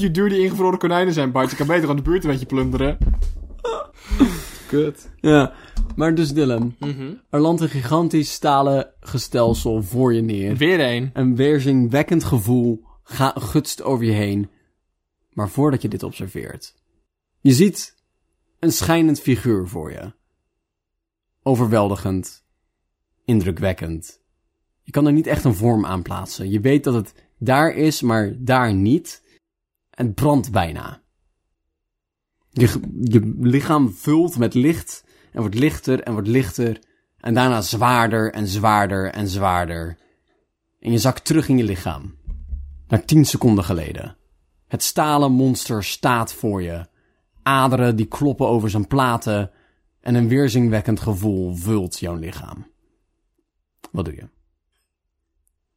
je duur die ingevroren konijnen zijn, Bart. Je kan beter aan de buurt een beetje plunderen. Kut. Ja, maar dus Dylan. Er landt een gigantisch stalen gestelsel voor je neer. Weer een. Een weerzinwekkend gevoel ga, gutst over je heen. Maar voordat je dit observeert, je ziet een schijnend figuur voor je. Overweldigend, indrukwekkend. Je kan er niet echt een vorm aan plaatsen. Je weet dat het daar is, maar daar niet. Het brandt bijna. Je, lichaam vult met licht en wordt lichter en wordt lichter. En daarna zwaarder en zwaarder en zwaarder. En je zakt terug in je lichaam. Naar tien seconden geleden. Het stalen monster staat voor je. Aderen die kloppen over zijn platen. En een weerzinwekkend gevoel vult jouw lichaam. Wat doe je?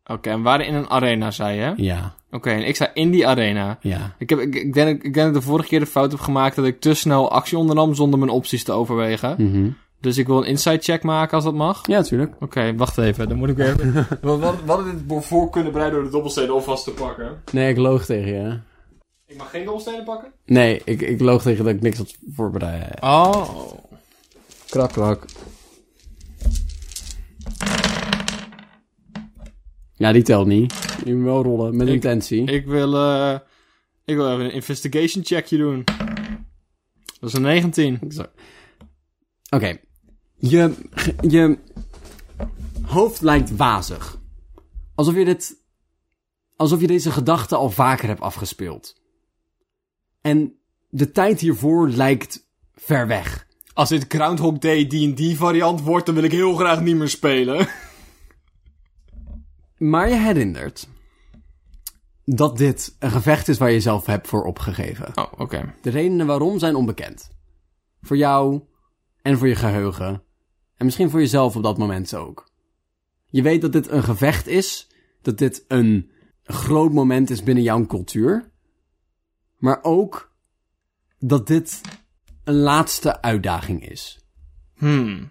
Oké, en we waren in een arena, zei je? Ja, Oké, en ik sta in die arena. ja. Ik, heb, ik, ik, denk, ik denk dat ik de vorige keer de fout heb gemaakt dat ik te snel actie ondernam zonder mijn opties te overwegen. Mhm. Dus ik wil een inside check maken als dat mag. Ja, tuurlijk. Oké, wacht even. Dan moet ik weer we hadden dit voor kunnen bereiden door de dobbelstenen alvast te pakken. Nee, ik loog tegen je. Ik mag geen dobbelstenen pakken? Nee, ik, ik loog tegen dat ik niks had voorbereid. Oh. Krak, krak. Ja, die telt niet. Je moet wel rollen, met Ik- intentie. Ik wil, eh ik wil even een investigation checkje doen. Dat is een 19. Zo. Oké. Je, je hoofd lijkt wazig. Alsof je dit... Alsof je deze gedachte al vaker hebt afgespeeld. En de tijd hiervoor lijkt ver weg. Als dit Groundhog Day D&D variant wordt, dan wil ik heel graag niet meer spelen. Maar je herinnert dat dit een gevecht is waar je zelf hebt voor opgegeven. Oh, oké. De redenen waarom zijn onbekend. Voor jou en voor je geheugen. En misschien voor jezelf op dat moment ook. Je weet dat dit een gevecht is. Dat dit een groot moment is binnen jouw cultuur. Maar ook dat dit een laatste uitdaging is. Hmm.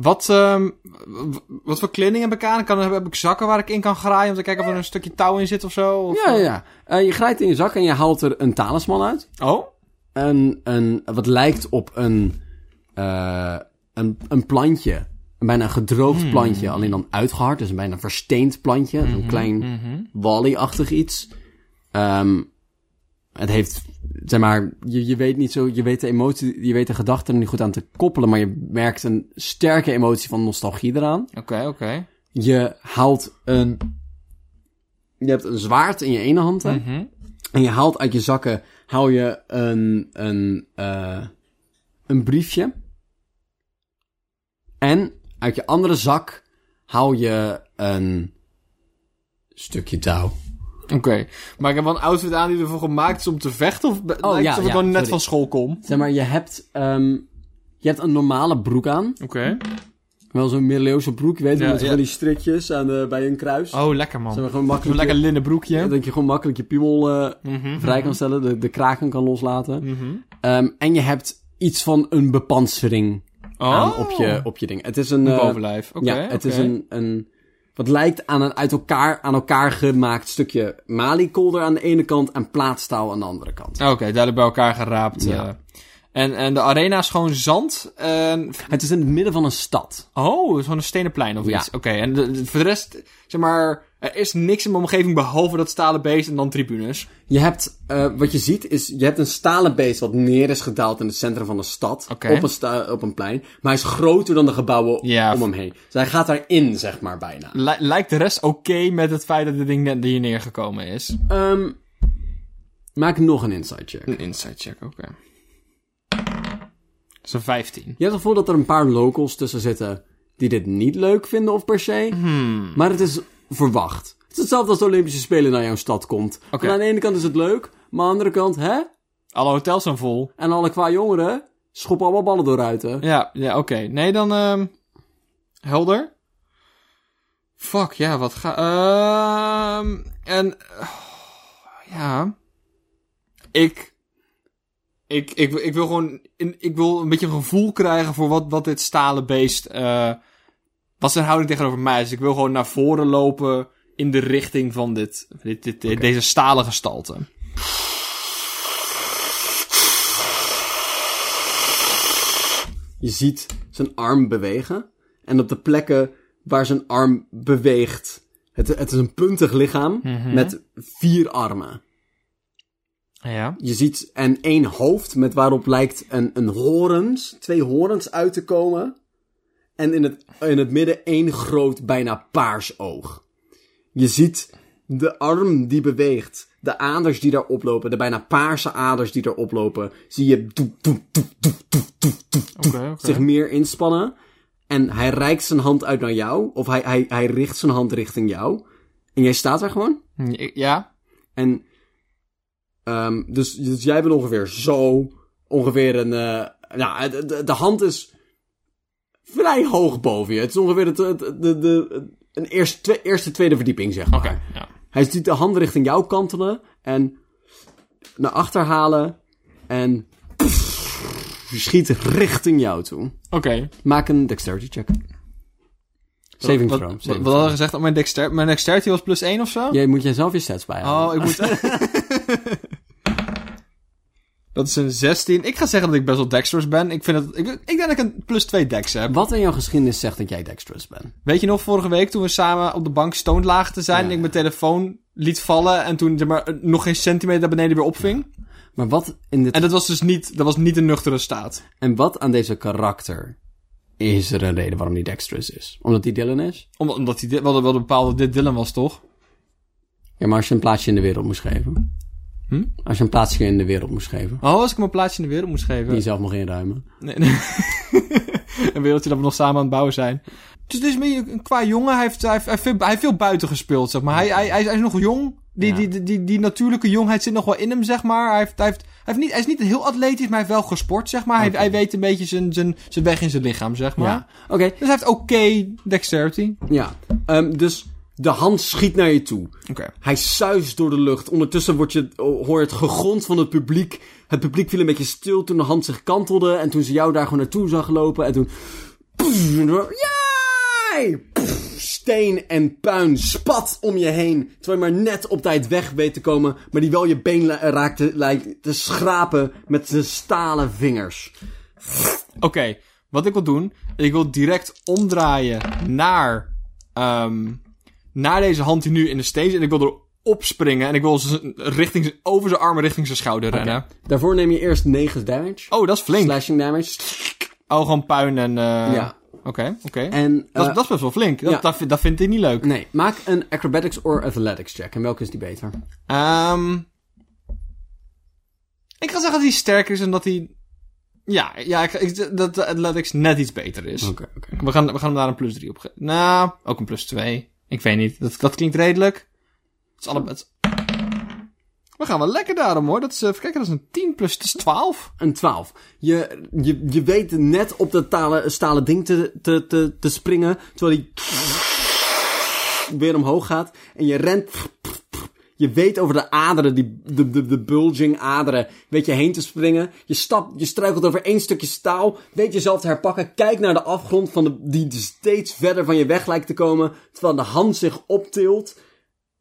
Wat, ehm, wat voor kleding heb ik aan? Kan, heb ik zakken waar ik in kan graaien om te kijken of er een stukje touw in zit of zo? Of, Ja, ja. Eh, je grijpt in je zak en je haalt er een talisman uit. Oh? een, een, wat lijkt op een, eh, een, een plantje. Een bijna een gedroogd plantje, alleen dan uitgehard. Dus een bijna versteend plantje. Een klein Wally-achtig iets. Ehm, het heeft, zeg maar, je, je weet niet zo, je weet de emotie, je weet de gedachten er niet goed aan te koppelen, maar je merkt een sterke emotie van nostalgie eraan. Oké, oké. Je haalt een, je hebt een zwaard in je ene hand, hè? Mhm. En je haalt uit je zakken, haal je een, een, eh, een briefje. En uit je andere zak haal je een stukje touw. Oké. Maar ik heb wel een outfit aan die ervoor gemaakt is om te vechten? Of be- lijkt Oh, ja, ja, gewoon net sorry. van school kom? Zeg maar, je hebt, ehm, je hebt een normale broek aan. Oké. Wel zo'n middeleeuwse broek, je weet je, Ja, met van die strikjes aan de, bij een kruis. Oh, lekker man. Zeg maar, gewoon makkelijk, lekker je, linnen broekje. dat je gewoon makkelijk je piemel eh, Mhm, vrij kan stellen, de, de kraken kan loslaten. mhm. Ehm, en je hebt iets van een bepansering aan Oh. op je, op je ding. Het is een... Een eh, bovenlijf. Oké, ja, het is een, een... Wat lijkt aan een uit elkaar, aan elkaar gemaakt stukje maliekolder aan de ene kant en plaatstaal aan de andere kant. Oké, duidelijk bij elkaar geraapt. Ja. eh. En, en de arena is gewoon zand. En... Het is in het midden van een stad. Oh, het is gewoon een stenen plein of Ja. iets. Oké, en de, de- voor de rest, zeg maar, er is niks in mijn omgeving behalve dat stalen beest en dan tribunes. Je hebt, eh, wat je ziet is, je hebt een stalen beest wat neer is gedaald in het centrum van de stad. Op, een sta- op een plein. Maar hij is groter dan de gebouwen Ja. om hem heen. Dus hij gaat daarin, zeg maar, bijna. Li- lijkt de rest oké met het feit dat dit ding net hier neergekomen is? Ehm, maak nog een inside check. Een inside check, oké. Is een 15. Je hebt het gevoel dat er een paar locals tussen zitten die dit niet leuk vinden of per se. Hmm. Maar het is verwacht. Het is hetzelfde als de Olympische Spelen naar jouw stad komt. Oké. En aan de ene kant is het leuk, maar aan de andere kant, hè? Alle hotels zijn vol. En alle qua jongeren schoppen allemaal ballen dooruit, hè? Ja, ja oké. Nee, dan... ehm helder. Fuck, ja, wat ga... ehm en... oh, ja... Ik... Ik, ik, ik wil gewoon... Ik wil een beetje een gevoel krijgen voor wat, wat dit stalen beest... eh wat zijn houding tegenover mij is. Ik wil gewoon naar voren lopen... in de richting van dit, dit, deze stalen gestalte. Je ziet zijn arm bewegen. En op de plekken waar zijn arm beweegt. Het, het is een puntig lichaam met vier armen. Ja. Je ziet en één hoofd met waarop lijkt een, een horens, twee horens uit te komen. En in het, in het midden één groot, bijna paars oog. Je ziet de arm die beweegt, de aders die daar oplopen, de bijna paarse aders die daar oplopen. Zie je doe, doe, doe, Oké, oké. zich meer inspannen. En hij reikt zijn hand uit naar jou, of hij, hij, hij richt zijn hand richting jou. En jij staat daar gewoon. Ja. En ehm dus, dus jij bent ongeveer zo, ongeveer een, de, de, de hand is vrij hoog boven je. Het is ongeveer het, het- de, de, een eerste, twe- eerste, tweede verdieping, zeg maar. Oké, ja. Hij ziet de hand richting jou kantelen en naar achter halen en schiet richting jou toe. Oké. Maak een dexterity check. Saving wat, throw. Wat, saving wat hadden we gezegd op mijn dexterity? Mijn dexterity was plus 1 of zo? Jij moet jezelf je stats bijhouden. Oh, ik moet... dat is een 16. Ik ga zeggen dat ik best wel dexterous ben. Ik, vind het, ik, ik denk dat ik een plus 2 dex heb. Wat in jouw geschiedenis zegt dat jij dexterous bent? Weet je nog, vorige week toen we samen op de bank stoned lagen te zijn... Ja. en ik mijn telefoon liet vallen... en toen maar nog geen centimeter naar beneden weer opving? Maar wat in dit En dat was dus niet, dat was niet een nuchtere staat. En wat aan deze karakter is er een reden waarom hij dexterous is? Omdat hij Dylan is? Omdat, omdat hij wel, wel een bepaalde dit Dylan was, toch? Ja, maar als je een plaatsje in de wereld moest geven. Hm? Als je een plaatsje in de wereld moest geven. Oh, als ik hem een plaatsje in de wereld moest geven. Die zelf mag inruimen. Nee, nee. een wereldje dat we nog samen aan het bouwen zijn. Dus dit is meer een qua jongen. Hij heeft, hij heeft, hij heeft, veel, hij heeft veel buiten gespeeld, zeg maar. Hij, hij, hij, is, hij is nog jong. Die, Ja. die, die, die, die natuurlijke jongheid zit nog wel in hem, zeg maar. Hij, heeft, hij, heeft, hij, heeft niet, hij is niet heel atletisch, maar hij heeft wel gesport, zeg maar. Hij, hij weet een beetje zijn, zijn, zijn weg in zijn lichaam, zeg maar. Ja. Oké, Dus hij heeft oké dexterity. ja. Ehm, dus de hand schiet naar je toe. Oké. Hij suist door de lucht. Ondertussen word je, hoor je het gegons van het publiek. Het publiek viel een beetje stil toen de hand zich kantelde. En toen ze jou daar gewoon naartoe zag lopen. En toen... Jij! Steen en puin spat om je heen. Terwijl je maar net op tijd weg weet te komen. Maar die wel je been raakte lijkt te schrapen met zijn stalen vingers. Oké, wat ik wil doen, ik wil direct omdraaien naar, ehm, naar deze hand die nu in de steen zit. En ik wil erop springen en ik wil richting, over zijn armen richting zijn schouder rennen. Daarvoor neem je eerst 9 damage. Oh, dat is flink. Slashing damage. Oh, gewoon puin en... eh Ja. Oké, oké. En... Dat, eh, is- dat is best wel flink. Dat, ja. dat, vind- dat vindt hij niet leuk. Nee, maak een acrobatics or athletics check. En welke is die beter? Ehm ik ga zeggen dat hij sterker is en dat hij... Ja, ja ik, ik- dat de Athletics net iets beter is. Oké, oké. We gaan, we gaan hem daar een plus 3 op geven. Nou, ook een plus 2. Ik weet niet. Dat, dat klinkt redelijk. Het is allebei... We gaan wel lekker daarom hoor. Dat is, eh, even dat is een 10 plus, dat is 12. Een 12. Je, je, je weet net op dat talen, stalen ding te, te, te, te springen. Terwijl hij weer omhoog gaat. En je rent. Je weet over de aderen, die, de, de, de bulging aderen, weet je heen te springen. Je stapt, je struikelt over één stukje staal. Weet jezelf te herpakken. Kijk naar de afgrond van de, die steeds verder van je weg lijkt te komen. Terwijl de hand zich optilt.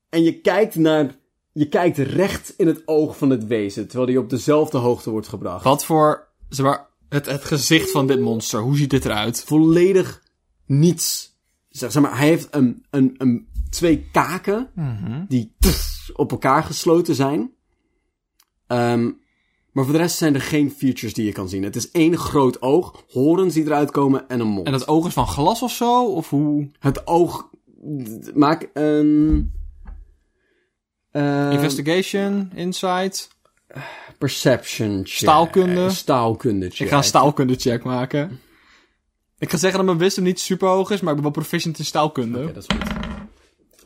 En je kijkt naar, je kijkt recht in het oog van het wezen. Terwijl die op dezelfde hoogte wordt gebracht. Wat voor, zeg maar, het, het gezicht van dit monster. Hoe ziet dit eruit? volledig niets. Zeg, zeg maar, hij heeft een, een, een, twee kaken die tss op elkaar gesloten zijn. Ehm, maar voor de rest zijn er geen features die je kan zien. Het is één groot oog, horens die eruit komen en een mond. En dat oog is van glas of zo? Of hoe? Het oog... Maak een... ehm, Investigation, insight. perception check. Staalkunde. Staalkunde check. Ik ga een staalkunde check maken. Ik ga zeggen dat mijn wisdom niet super hoog is, maar ik ben wel proficient in staalkunde. Oké, dat is goed.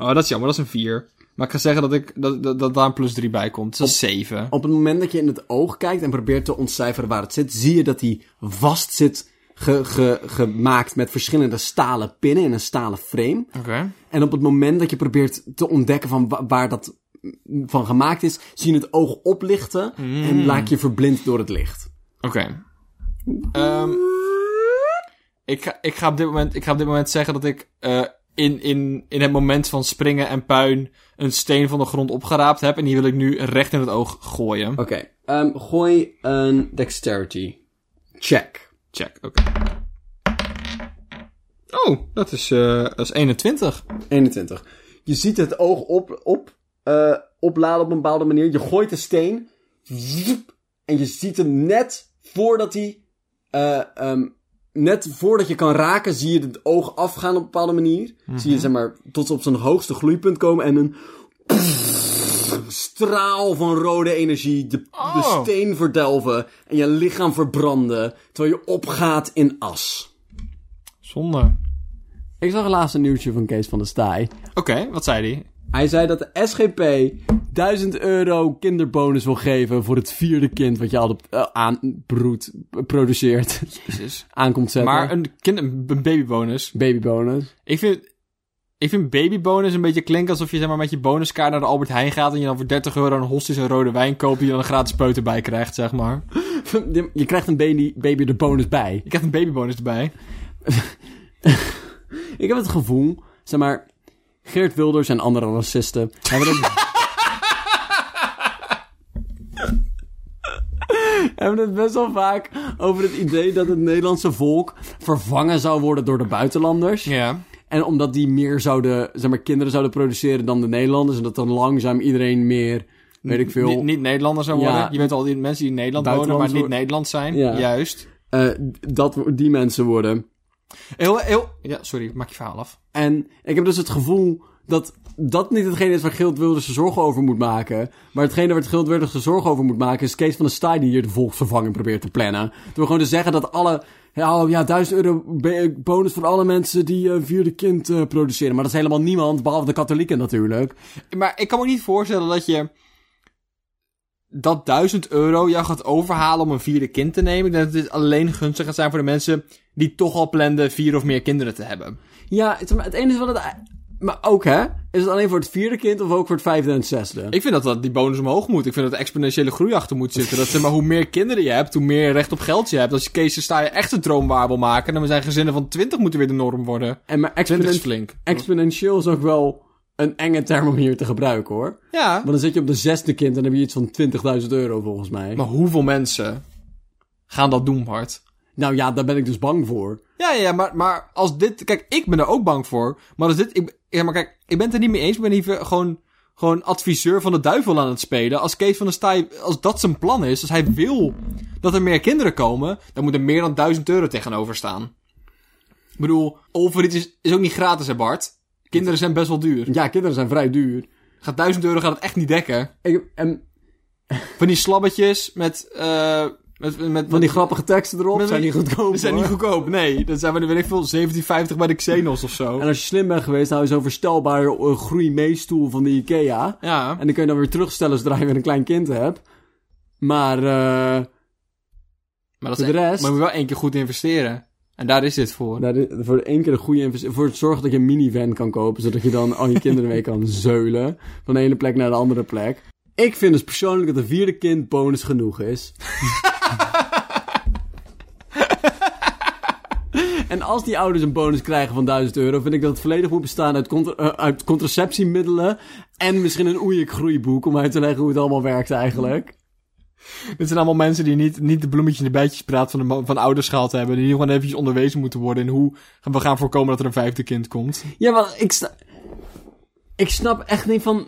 Oh, dat is jammer, dat is een 4. Maar ik ga zeggen dat, ik, dat, dat, dat daar een plus 3 bij komt. Dat is 7. Op het moment dat je in het oog kijkt en probeert te ontcijferen waar het zit, zie je dat hij vast zit ge- ge- gemaakt met verschillende stalen pinnen in een stalen frame. Oké. En op het moment dat je probeert te ontdekken van wa- waar dat van gemaakt is, zie je het oog oplichten en laat je verblind door het licht. Oké. Ehm, ik, ga, ik, ga op dit moment, ik ga op dit moment zeggen dat ik... eh in, in, in het moment van springen en puin een steen van de grond opgeraapt heb. En die wil ik nu recht in het oog gooien. Oké, ehm, gooi een dexterity. Check. Check, oké. Oh, dat is, eh dat is 21. 21. Je ziet het oog op, op, eh, opladen op een bepaalde manier. Je gooit de steen. En je ziet hem net voordat hij... eh, ehm, net voordat je kan raken, zie je het oog afgaan op een bepaalde manier. Zie je, zeg maar, tot op zijn hoogste gloeipunt komen en een... straal van rode energie de, de Oh. steen verdelven en je lichaam verbranden, terwijl je opgaat in as. Zonde. Ik zag laatst een nieuwtje van Kees van der Staaij. Oké, wat zei die? Hij zei dat de SGP 1000 euro kinderbonus wil geven voor het vierde kind wat je al uh, aanbroedt, produceert, Jezus. aankomt zetten. Maar een, kind, een babybonus. babybonus. Ik vind, ik vind babybonus een beetje klinken alsof je zeg maar, met je bonuskaart naar de Albert Heijn gaat... en je dan voor 30 euro een hosties en rode wijn koopt... die je dan een gratis peuter bij krijgt, zeg maar. Je krijgt een baby, baby er bonus bij. Je krijgt een babybonus erbij. Ik heb het gevoel, zeg maar, Geert Wilders en andere racisten hebben het... hebben het best wel vaak over het idee dat het Nederlandse volk vervangen zou worden door de buitenlanders. Ja. En omdat die meer zouden, zeg maar, kinderen zouden produceren dan de Nederlanders. En dat dan langzaam iedereen meer, weet ik veel, Niet, niet Nederlander zou worden. Ja. Je bent al die mensen die in Nederland wonen, maar niet worden. Nederlands zijn. Ja. Juist. eh, dat die mensen worden. Heel, heel... Ja, sorry, maak je verhaal af. En ik heb dus het gevoel dat dat niet hetgene is waar Geert Wilders zich zorgen over moet maken. Maar hetgene waar Geert Wilders zich zorgen over moet maken is Kees van der Staaij die hier de volksvervanging probeert te plannen. Door gewoon te zeggen dat alle... Ja, oh, ja, 1000 euro bonus voor alle mensen die een vierde kind eh, produceren. Maar dat is helemaal niemand, behalve de katholieken natuurlijk. Maar ik kan me niet voorstellen dat je... dat 1000 euro jou gaat overhalen om een vierde kind te nemen. Ik denk dat dit alleen gunstig gaat zijn voor de mensen... die toch al planden vier of meer kinderen te hebben. Ja, het, enige wat het... Maar ook hè, is het alleen voor het vierde kind of ook voor het vijfde en het zesde? Ik vind dat, dat die bonus omhoog moet. Ik vind dat er exponentiële groei achter moet zitten. Dat zeg maar, hoe meer kinderen je hebt, hoe meer recht op geld je hebt. Als je Kees sta je echt een droom waar wil maken, dan zijn gezinnen van 20 moeten weer de norm worden. En maar 20 is exponen- flink. exponentieel is ook wel een enge term om hier te gebruiken hoor. Ja, Want dan zit je op de zesde kind en dan heb je iets van 20.000 euro volgens mij. maar hoeveel mensen gaan dat doen, Bart? Nou ja, daar ben ik dus bang voor. Ja, ja, maar, maar als dit... Kijk, ik ben er ook bang voor. Maar als dit... Ik, ja, maar kijk, ik ben het er niet mee eens. Ik ben liever gewoon, gewoon adviseur van de duivel aan het spelen. Als Kees van der Staaij... Als dat zijn plan is, als hij wil dat er meer kinderen komen... dan moet er meer dan 1000 euro tegenover staan. Ik bedoel, overheid is, is ook niet gratis, hè Bart? Kinderen zijn best wel duur. Ja, kinderen zijn vrij duur. Gaat 1000 euro gaat het echt niet dekken. Ik, en Van die slabbetjes met... eh met, met, van die grappige teksten erop Met- zijn niet goedkoop Die zijn hoor. niet goedkoop, nee. Dat zijn we, weet ik veel, 1750 bij de Xenos of zo. En als je slim bent geweest, nou is zo'n verstelbare uh, groei-meestoel van de Ikea. Ja. En die kun je dan weer terugstellen zodra je weer een klein kind hebt. Maar, eh... Maar, dat is de echt- rest- maar je moet wel één keer goed investeren. En daar is dit voor. Nou, dit- voor één keer een goede investering. Voor het zorgen dat je een minivan kan kopen. Zodat je dan al je kinderen mee kan zeulen. Van de ene plek naar de andere plek. Ik vind dus persoonlijk dat een vierde kind bonus genoeg is. en als die ouders een bonus krijgen van 1000 euro, vind ik dat het volledig moet bestaan uit, contra- eh, uit contraceptiemiddelen. En misschien een oeiek groeiboek om uit te leggen hoe het allemaal werkt eigenlijk. Dit zijn allemaal mensen die niet, niet de bloemetjes en de bijtjes praat van, de, van ouders gehad hebben. Die gewoon eventjes onderwezen moeten worden in hoe we gaan voorkomen dat er een vijfde kind komt. Ja, maar ik, ik snap echt niet van.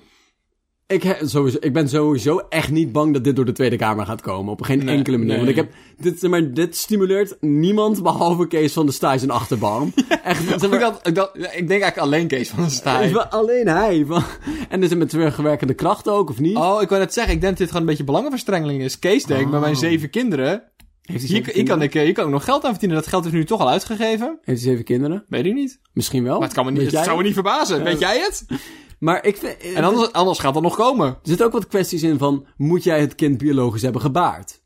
Ik, he- sowieso, ik ben sowieso echt niet bang dat dit door de Tweede Kamer gaat komen. Op geen Nee, enkele manier. nee. Want ik heb. Dit, zeg maar, dit stimuleert niemand behalve Kees van de Staaij zijn achterban. echt. zeg Ik, denk eigenlijk alleen Kees van is Staaij. alleen hij. Van, en is het met terugwerkende kracht ook, of niet? Oh, ik wou net zeggen, ik denk dat dit gewoon een beetje belangenverstrengeling is. Kees denkt, met mijn Oh. zeven kinderen, Heeft hij hier, zeven hier, kan kinderen? ik, eh, hier kan ik nog geld aan verdienen. Dat geld is nu toch al uitgegeven. Heeft hij zeven kinderen? Weet ik niet. Misschien wel. Maar het, kan me niet, het zou me niet verbazen. Weet jij het? Maar ik vind. En anders, anders gaat dat nog komen. Er zitten ook wat kwesties in van, moet jij het kind biologisch hebben gebaard?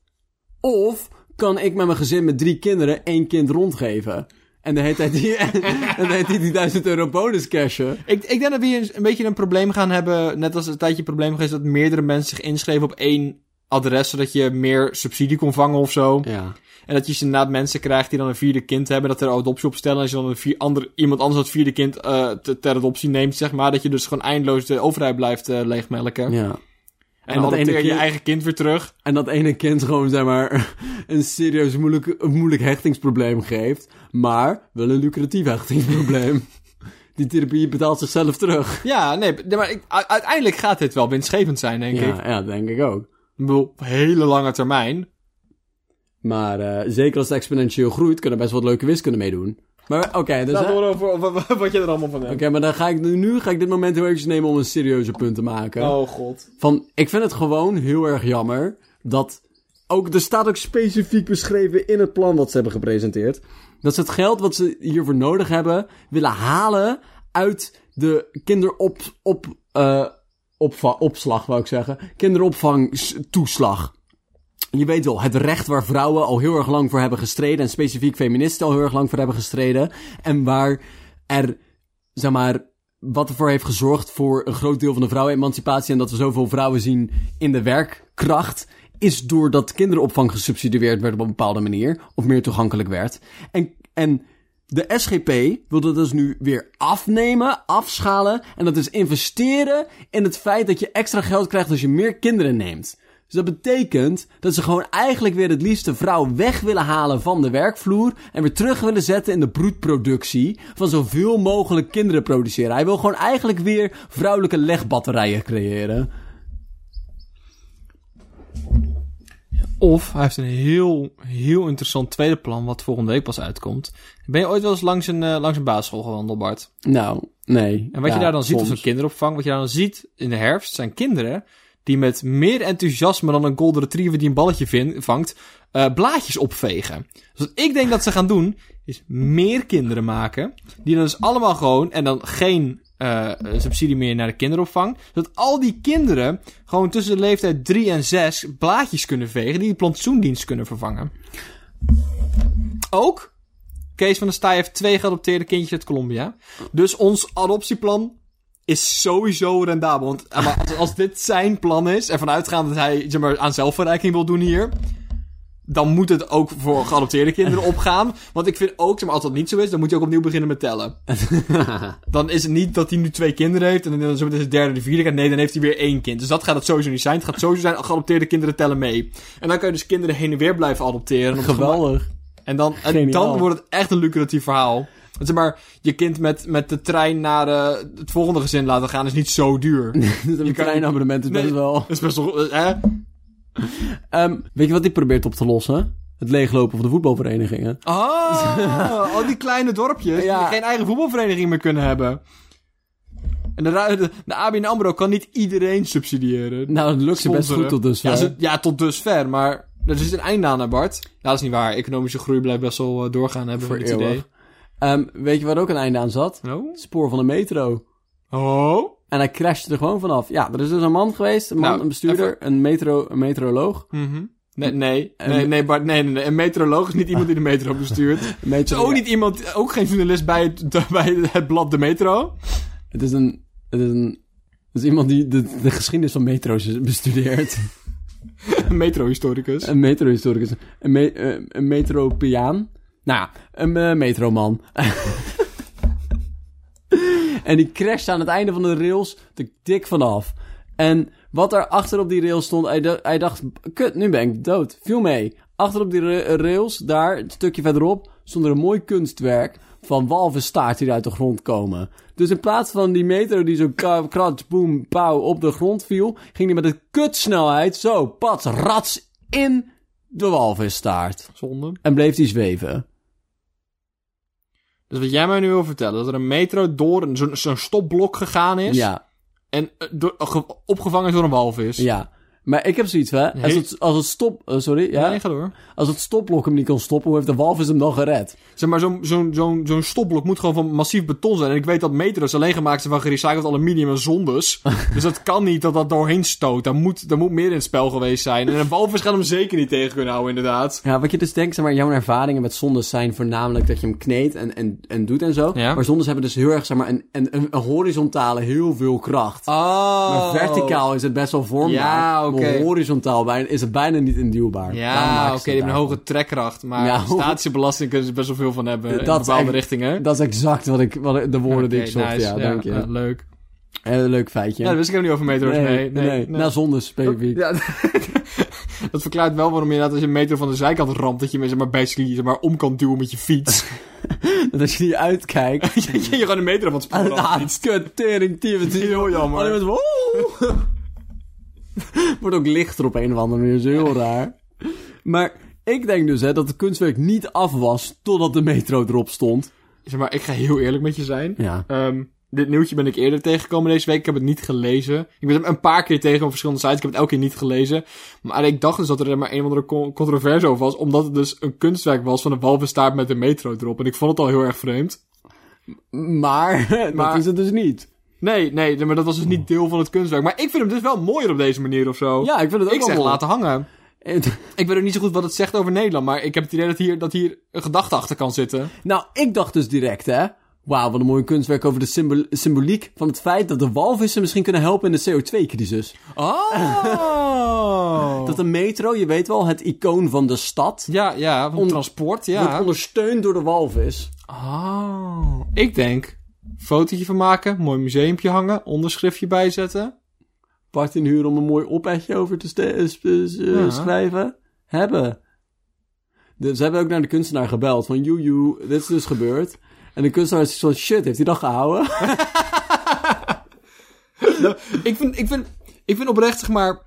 Of kan ik met mijn gezin met drie kinderen één kind rondgeven? En de hele tijd die, en de hele tijd die 1000 euro bonus cashen. Ik, ik denk dat we hier een, een beetje een probleem gaan hebben. Net als het tijdje een probleem geweest dat meerdere mensen zich inschreven op één adres, zodat je meer subsidie kon vangen of zo. Ja. En dat je dus inderdaad mensen krijgt die dan een vierde kind hebben, dat er adoptie op stellen. En als je dan een vier, ander, iemand anders dat vierde kind te- ter adoptie neemt, zeg maar, dat je dus gewoon eindeloos de overheid blijft eh, leegmelken. ja. En, En dan dat ene je je kind- eigen kind weer terug. En dat ene kind gewoon, zeg maar, een serieus moeilijk, moeilijk hechtingsprobleem geeft. Maar wel een lucratief hechtingsprobleem. Die therapie betaalt zichzelf terug. Ja, nee, maar ik, uiteindelijk gaat dit wel winstgevend zijn, denk ik. Ja, ja, denk ik ook. Ik bedoel, op hele lange termijn. Maar eh, zeker als het exponentieel groeit, kunnen er best wat leuke wiskunde meedoen. Maar oké, dus, Laat hè, horen over, wat je er allemaal van hebt. Oké, maar dan ga ik nu, nu ga ik dit moment heel eventjes nemen om een serieuze punt te maken. Oh god. Van, ik vind het gewoon heel erg jammer dat ook, er staat ook specifiek beschreven in het plan wat ze hebben gepresenteerd, dat ze het geld wat ze hiervoor nodig hebben willen halen uit de kinderop, op, eh, opslag, wou ik zeggen, kinderopvangtoeslag. Je weet wel, het recht waar vrouwen al heel erg lang voor hebben gestreden en specifiek feministen al heel erg lang voor hebben gestreden en waar er, zeg maar, wat ervoor heeft gezorgd voor een groot deel van de vrouwenemancipatie en dat we zoveel vrouwen zien in de werkkracht, is doordat kinderopvang gesubsidieerd werd op een bepaalde manier, of meer toegankelijk werd. En, en de SGP wil dat dus nu weer afnemen, afschalen, en dat is investeren in het feit dat je extra geld krijgt als je meer kinderen neemt. Dus dat betekent dat ze gewoon eigenlijk weer het liefst de vrouw weg willen halen van de werkvloer en weer terug willen zetten in de broedproductie van zoveel mogelijk kinderen produceren. Hij wil gewoon eigenlijk weer vrouwelijke legbatterijen creëren. Of hij heeft een heel, heel interessant tweede plan, wat volgende week pas uitkomt. Ben je ooit wel eens langs een, eh, langs een basisschool gewandeld, Bart? Nou, nee. En wat je daar dan ziet op zo'n kinderopvang, wat je daar dan ziet in de herfst, zijn kinderen die met meer enthousiasme dan een golden retriever die een balletje vin- vangt, eh, blaadjes opvegen. Dus wat ik denk dat ze gaan doen, is meer kinderen maken, die dan dus allemaal gewoon, en dan geen eh, subsidie meer naar de kinderopvang, zodat al die kinderen gewoon tussen de leeftijd 3 en 6 blaadjes kunnen vegen, die de plantsoendienst kunnen vervangen. Ook Kees van der Staaij heeft twee geadopteerde kindjes uit Colombia. Dus ons adoptieplan is sowieso rendabel. Want eh, als, dit zijn plan is, en vanuitgaand dat hij zeg maar, aan zelfverrijking wil doen hier, dan moet het ook voor geadopteerde kinderen opgaan. Want ik vind ook, zeg maar, als dat niet zo is, dan moet je ook opnieuw beginnen met tellen. Dan is het niet dat hij nu twee kinderen heeft en dan is het derde de vierde. Nee, dan heeft hij weer één kind. Dus dat gaat het sowieso niet zijn. Het gaat sowieso zijn, geadopteerde kinderen tellen mee. En dan kan je dus kinderen heen en weer blijven adopteren. Geweldig. en dan, en Geniaal. dan wordt het echt een lucratief verhaal. Want Zeg maar, je kind met, met de trein naar eh, het volgende gezin laten gaan is niet zo duur. Dus een treinabonnement is best Nee. wel... is best wel... Hè? Ehm, weet je wat hij probeert op te lossen? Het leeglopen van de voetbalverenigingen. Oh, al die kleine dorpjes Ja. die geen eigen voetbalvereniging meer kunnen hebben. En de, de, de ABN AMRO kan niet iedereen subsidiëren. Nou, dat lukt ze best goed tot dusver. Ja, ze- ja, tot dusver, maar er zit een einde aan, hè, Bart. Ja, dat is niet waar. Economische groei blijft best wel eh, doorgaan, hebben we Voor het idee. Ehm, weet je waar ook een einde aan zat? Oh? Het spoor van de metro. Oh? En hij crashte er gewoon vanaf. Ja, er is dus een man geweest, een man, Nou, een bestuurder, een, metro, een meteoroloog. Mhm. Nee, nee, nee, nee, Bart, nee, nee, nee. Een meteoroloog is niet iemand die de metro bestuurt. Het is ook niet iemand, ook geen journalist bij het, bij het blad De Metro. Het is een... Het is een... Het is iemand die de, de geschiedenis van metro's bestudeert. Een metrohistoricus. een metrohistoricus. Een, me, eh, een metropiaan. Nou ja, een eh, metroman. en die crasht aan het einde van de rails er dik vanaf. En wat er achter op die rails stond, hij, hij dacht, kut, nu ben ik dood. Viel mee. Achter op die ra- rails, daar, een stukje verderop, stond er een mooi kunstwerk van walvisstaart die uit de grond komen. Dus in plaats van die metro die zo krats, boem, pauw op de grond viel, ging die met een kutsnelheid zo, pats, rats, in de walvisstaart. Zonde. En bleef die zweven. Dus wat jij mij nu wil vertellen, dat er een metro door een- zo'n stopblok gegaan is. Ja, En eh, door, ge- opgevangen is door een walvis. ja. Maar ik heb zoiets, hè. Als He- het, als het stop... eh, sorry, ja? Nee, ga door. Als het stopblok hem niet kon stoppen, hoe heeft de walvis hem dan gered? Zeg maar, zo'n zo'n zo'n zo'n stopblok moet gewoon van massief beton zijn. En ik weet dat metro's alleen gemaakt zijn van gerecycled aluminium en zondes. dus dat kan niet dat dat doorheen stoot. Daar moet, daar moet meer in het spel geweest zijn. En een walvis gaat hem zeker niet tegen kunnen houden, inderdaad. Ja, wat je dus denkt, zeg maar, jouw ervaringen met zondes zijn voornamelijk dat je hem kneedt en, en, en doet en zo. Ja. Maar zondes hebben dus heel erg, zeg maar, een, een, een, horizontale heel veel kracht. Oh. Maar verticaal is het best wel vormbaar. Ja, oké. Horizontaal bijna, is het bijna niet induwbaar. Ja, oké, ze die hebben een hoge trekkracht. Maar Ja, statische belasting kunnen ze best wel veel van hebben in Dat is bepaalde echt- richtingen. Dat is exact wat ik, wat de woorden die ik zocht. nice. Ja, dank je. ja, leuk. Eh, leuk feitje. Ja, dat wist ik helemaal niet over metro's. Nee, nee, nee. Nou, zonder specifiek. Ja, dat verklaart wel waarom je inderdaad als je een metro van de zijkant ramt, dat je hem zeg maar basically zeg maar, om kan duwen met je fiets. Dat als je niet uitkijkt. je, je gewoon een metro van het spoor Ah, af. kut, tering. Het is Heel jammer. Alleen met. Wordt ook lichter op een of andere manier. Dat is heel raar. Maar ik denk dus hè, dat het kunstwerk niet af was totdat de metro erop stond. Zeg maar, ik ga heel eerlijk met je zijn. Ja. Ehm, dit nieuwtje ben ik eerder tegengekomen deze week. Ik heb het niet gelezen. Ik ben het een paar keer tegen op verschillende sites. Ik heb het elke keer niet gelezen. Maar ik dacht dus dat er maar een of andere con- controverse over was. Omdat het dus een kunstwerk was van een walvisstaart met een metro erop. En ik vond het al heel erg vreemd. Maar, Maar- dat is het dus niet. Nee, nee, maar dat was dus niet deel van het kunstwerk. Maar ik vind hem dus wel mooier op deze manier of zo. Ja, ik vind het ook ik wel zeg mooi. laten hangen. En- Ik weet ook niet zo goed wat het zegt over Nederland. Maar ik heb het idee dat hier, dat hier een gedachte achter kan zitten. Nou, ik dacht dus direct, hè. Wauw, wat een mooi kunstwerk over de symbol- symboliek van het feit dat de walvissen misschien kunnen helpen in de CO2-crisis. Oh! Dat de metro, je weet wel, het icoon van de stad, Ja, ja, van On- transport, wordt ja. ondersteund door de walvis. Oh. Ik denk, fotootje van maken, mooi museumpje hangen, onderschriftje bijzetten. Part in huur om een mooi opetje over te eh, eh, Ja. schrijven. Hebben. Dus ze hebben ook naar de kunstenaar gebeld van, joe, joe, dit is dus gebeurd. En de kunstenaar is zo, shit, heeft hij dat gehouden? ik, vind, ik, vind, ik vind oprecht, zeg maar...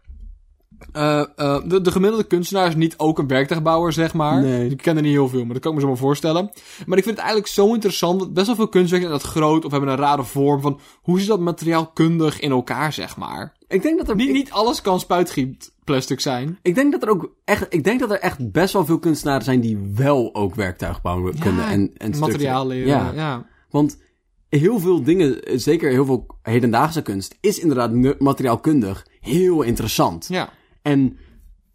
eh, eh, de, de gemiddelde kunstenaar is niet ook een werktuigbouwer, zeg maar. Nee. Ik ken er niet heel veel, maar dat kan ik me zo maar voorstellen. Maar ik vind het eigenlijk zo interessant. dat Best wel veel kunstwerken zijn dat groot of hebben een rare vorm van... Hoe zit dat materiaalkundig in elkaar, zeg maar? ik denk dat er... Niet, ik- niet alles kan spuitgietplastic zijn. Ik denk dat er ook echt, ik denk dat er echt best wel veel kunstenaren zijn die wel ook werktuigbouw kunnen en, en materiaal leren. Ja. ja. Want heel veel dingen, zeker heel veel hedendaagse kunst, is inderdaad materiaalkundig heel interessant. ja. En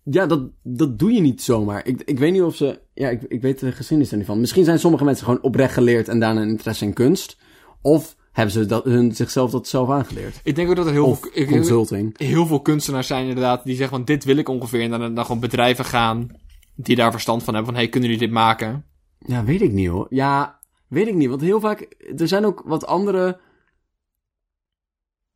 ja, dat, dat doe je niet zomaar. Ik, ik weet niet of ze, ja, ik, ik weet de geschiedenis er niet van. Misschien zijn sommige mensen gewoon oprecht geleerd en daarna een interesse in kunst. Of hebben ze dat, hun, zichzelf dat zelf aangeleerd. Ik denk ook dat er heel Of veel... consulting. heel veel kunstenaars zijn inderdaad die zeggen van dit wil ik ongeveer. En dan, dan gewoon bedrijven gaan die daar verstand van hebben. Van hey, kunnen jullie dit maken? Ja, weet ik niet hoor. Ja, weet ik niet. Want heel vaak, er zijn ook wat andere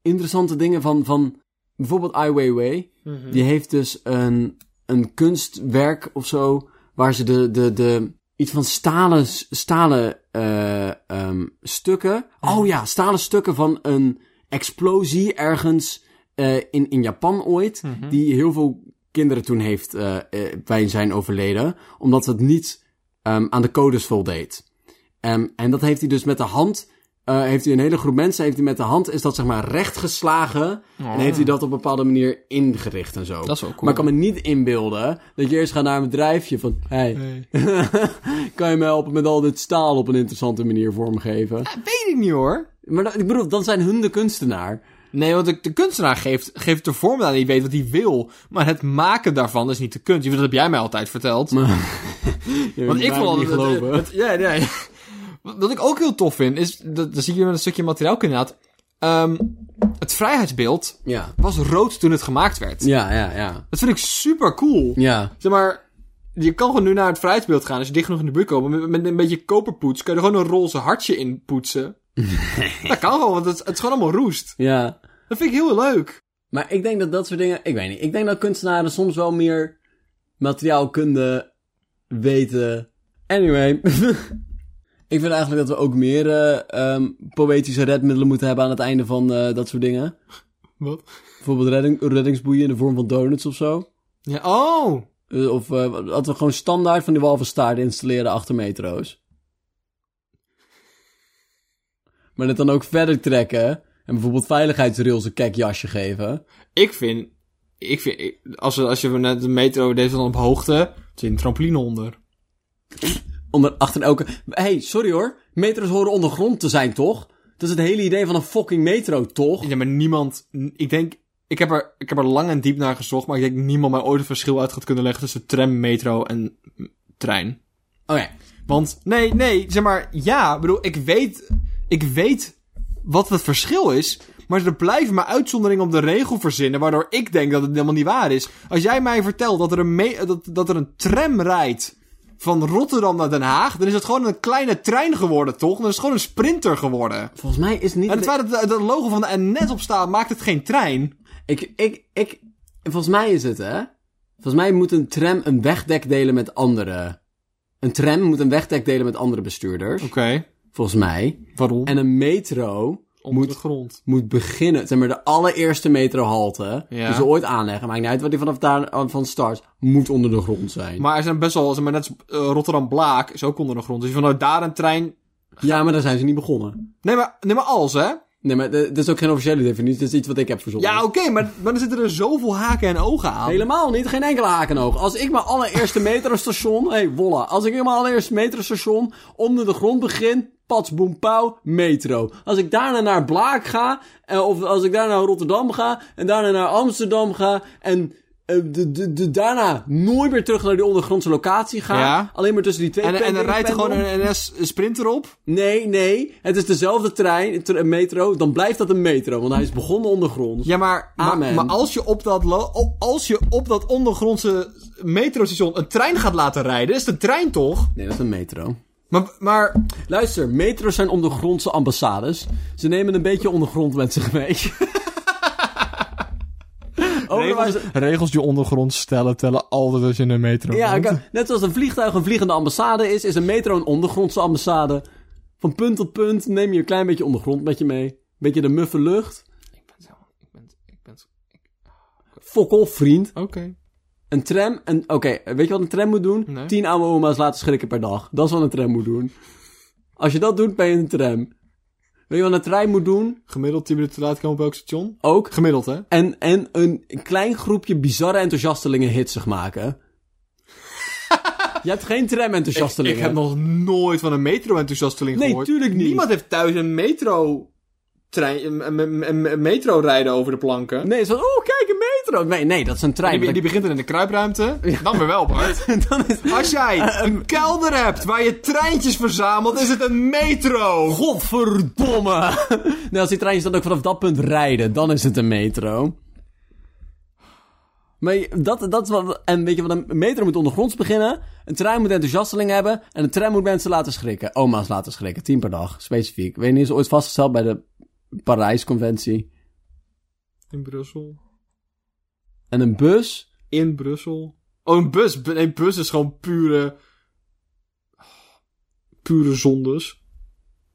interessante dingen van, van bijvoorbeeld Ai Weiwei. Die heeft dus een, een kunstwerk of zo, waar ze de, de, de, iets van stalen, stalen eh, ehm, stukken. Oh ja, stalen stukken van een explosie ergens eh, in, in Japan ooit. Die heel veel kinderen toen heeft eh, bij zijn overleden. Omdat het niet ehm, aan de codes voldeed. Ehm, en dat heeft hij dus met de hand. Eh, heeft hij een hele groep mensen, heeft hij met de hand, is dat zeg maar recht geslagen. En heeft hij dat op een bepaalde manier ingericht en zo. Dat is wel cool. Maar ik kan me niet inbeelden dat je eerst gaat naar een bedrijfje van... Hey, kan je me helpen met al dit staal op een interessante manier vormgeven? Weet ik niet hoor. Maar dan, ik bedoel, dan zijn hun de kunstenaar. Nee, want de, de kunstenaar geeft, geeft de vorm aan. Die weet wat hij wil. Maar het maken daarvan is niet de kunst. Dat heb jij mij altijd verteld. Want ik mij niet het, het- ja, ja, ja. Wat ik ook heel tof vind, is, dat, dat zie je met een stukje materiaal inderdaad. Ehm het vrijheidsbeeld ja. was rood toen het gemaakt werd. ja, ja, ja. Dat vind ik super cool. Ja, Zeg maar, je kan gewoon nu naar het vrijheidsbeeld gaan als je dicht genoeg in de buurt komt. Met, met een beetje koperpoets kan je er gewoon een roze hartje in poetsen. dat kan gewoon, want het, het is gewoon allemaal roest. ja. Dat vind ik heel leuk. Maar ik denk dat dat soort dingen... Ik weet niet. Ik denk dat kunstenaren soms wel meer materiaalkunde weten. Anyway. ik vind eigenlijk dat we ook meer eh, ehm, poëtische redmiddelen moeten hebben aan het einde van eh, dat soort dingen. Wat? Bijvoorbeeld redding, reddingsboeien in de vorm van donuts of zo. Ja, oh! Eh, of dat we gewoon standaard van die walvenstaarten installeren achter metro's. Maar het dan ook verder trekken. En bijvoorbeeld veiligheidsrails een kek jasje geven. Ik vind, ik vind, als, we, als je net de metro deze dan op hoogte, zit een trampoline onder. Onder, achter elke... hey, sorry hoor. Metro's horen ondergrond te zijn, toch? Dat is het hele idee van een fucking metro, toch? Ja, maar niemand, ik denk, ik heb, er, ik heb er lang en diep naar gezocht, maar ik denk niemand mij ooit het verschil uit gaat kunnen leggen tussen tram, metro en trein. Oké. Want, nee, nee, zeg maar, ja, bedoel, ik weet, ik weet wat het verschil is. Maar er blijven maar uitzonderingen op de regel verzinnen, waardoor ik denk dat het helemaal niet waar is. Als jij mij vertelt dat er een, me- dat, dat er een tram rijdt van Rotterdam naar Den Haag, dan is het gewoon een kleine trein geworden, toch? Dan is het gewoon een sprinter geworden. Volgens mij is het niet... En het feit dat het logo van de NS op staat, maakt het geen trein. Ik, ik, ik... Volgens mij is het, hè? Volgens mij moet een tram een wegdek delen met andere... Een tram moet een wegdek delen met andere bestuurders. Oké. Volgens mij. Waarom? En een metro Onder moet- de grond. moet beginnen. Zeg maar, de allereerste metrohalte. Ja. Die ze ooit aanleggen. Maakt niet uit wat die vanaf daar van start. Moet onder de grond zijn. Maar er zijn best wel, zeg maar, net als, eh, Rotterdam-Blaak is ook onder de grond. Dus vanuit daar een trein... Ja, maar daar zijn ze niet begonnen. Nee, maar, nee, maar als, hè? Nee, maar dat is ook geen officiële definitie. Dat is iets wat ik heb verzonnen. Ja, oké, maar, maar dan zitten er zoveel haken en ogen aan. Helemaal niet, geen enkele haak en oog. Als ik mijn allereerste metrostation, hey, wolla. Als ik in mijn allereerste metrostation onder de grond begin, pats, pauw, metro. Als ik daarna naar Blaak ga, eh, of als ik daarna naar Rotterdam ga, en daarna naar Amsterdam ga, en eh, de, de, de, daarna nooit meer terug naar die ondergrondse locatie ga, Ja. alleen maar tussen die twee En, en dan rijdt er gewoon een NS-sprinter op. Nee, nee, het is dezelfde trein, tr- metro, dan blijft dat een metro, want hij is begonnen ondergronds. Ja, maar, Amen. maar als, je op dat als je op dat ondergrondse metrostation een trein gaat laten rijden, is het een trein toch? Nee, dat is een metro. Maar, maar Luister, metro's zijn ondergrondse ambassades. Ze nemen een beetje ondergrond met zich mee. Regels, regels die ondergrond stellen, tellen altijd als je in een metro Ja, bent. ik- net zoals een vliegtuig een vliegende ambassade is, is een metro een ondergrondse ambassade. Van punt tot punt neem je een klein beetje ondergrond met je mee. Beetje de muffe lucht. Ik ben zo... Ik ben... Ik ben Fokkel, vriend. Oké. Een tram, een, oké, weet je wat een tram moet doen? Nee. Tien oude oma's laten schrikken per dag. Dat is wat een tram moet doen. Als je dat doet, ben je een tram. Weet je wat een trein moet doen? Gemiddeld 10 minuten te laat komen op elk station? Ook Gemiddeld, hè? En, en een klein groepje bizarre enthousiastelingen hitsig maken. Je hebt geen tram-enthousiastelingen. Ik heb nog nooit van een metro-enthousiasteling Nee, gehoord. tuurlijk niet. Niemand heeft thuis een metro... Trein, een, een, een- een metro rijden over de planken. Nee, zo, oh, metro. Nee, nee, dat is een trein. Die, die begint dan in de kruipruimte. Dan weer wel, Bart. Dan is... Als jij een kelder hebt waar je treintjes verzamelt, is het een metro. Godverdomme! nee, als die treintjes dan ook vanaf dat punt rijden, dan is het een metro. Maar dat, dat is wat... En weet je wat, een metro moet ondergronds beginnen. Een trein moet enthousiasteling hebben. En een tram moet mensen laten schrikken. Oma's laten schrikken. Tien per dag, specifiek. Weet je niet, is ooit vastgesteld bij de Parijs-conventie. In Brussel. En een bus... In Brussel. Oh, een bus. Bu- Nee, bus is gewoon pure... Pure zondes.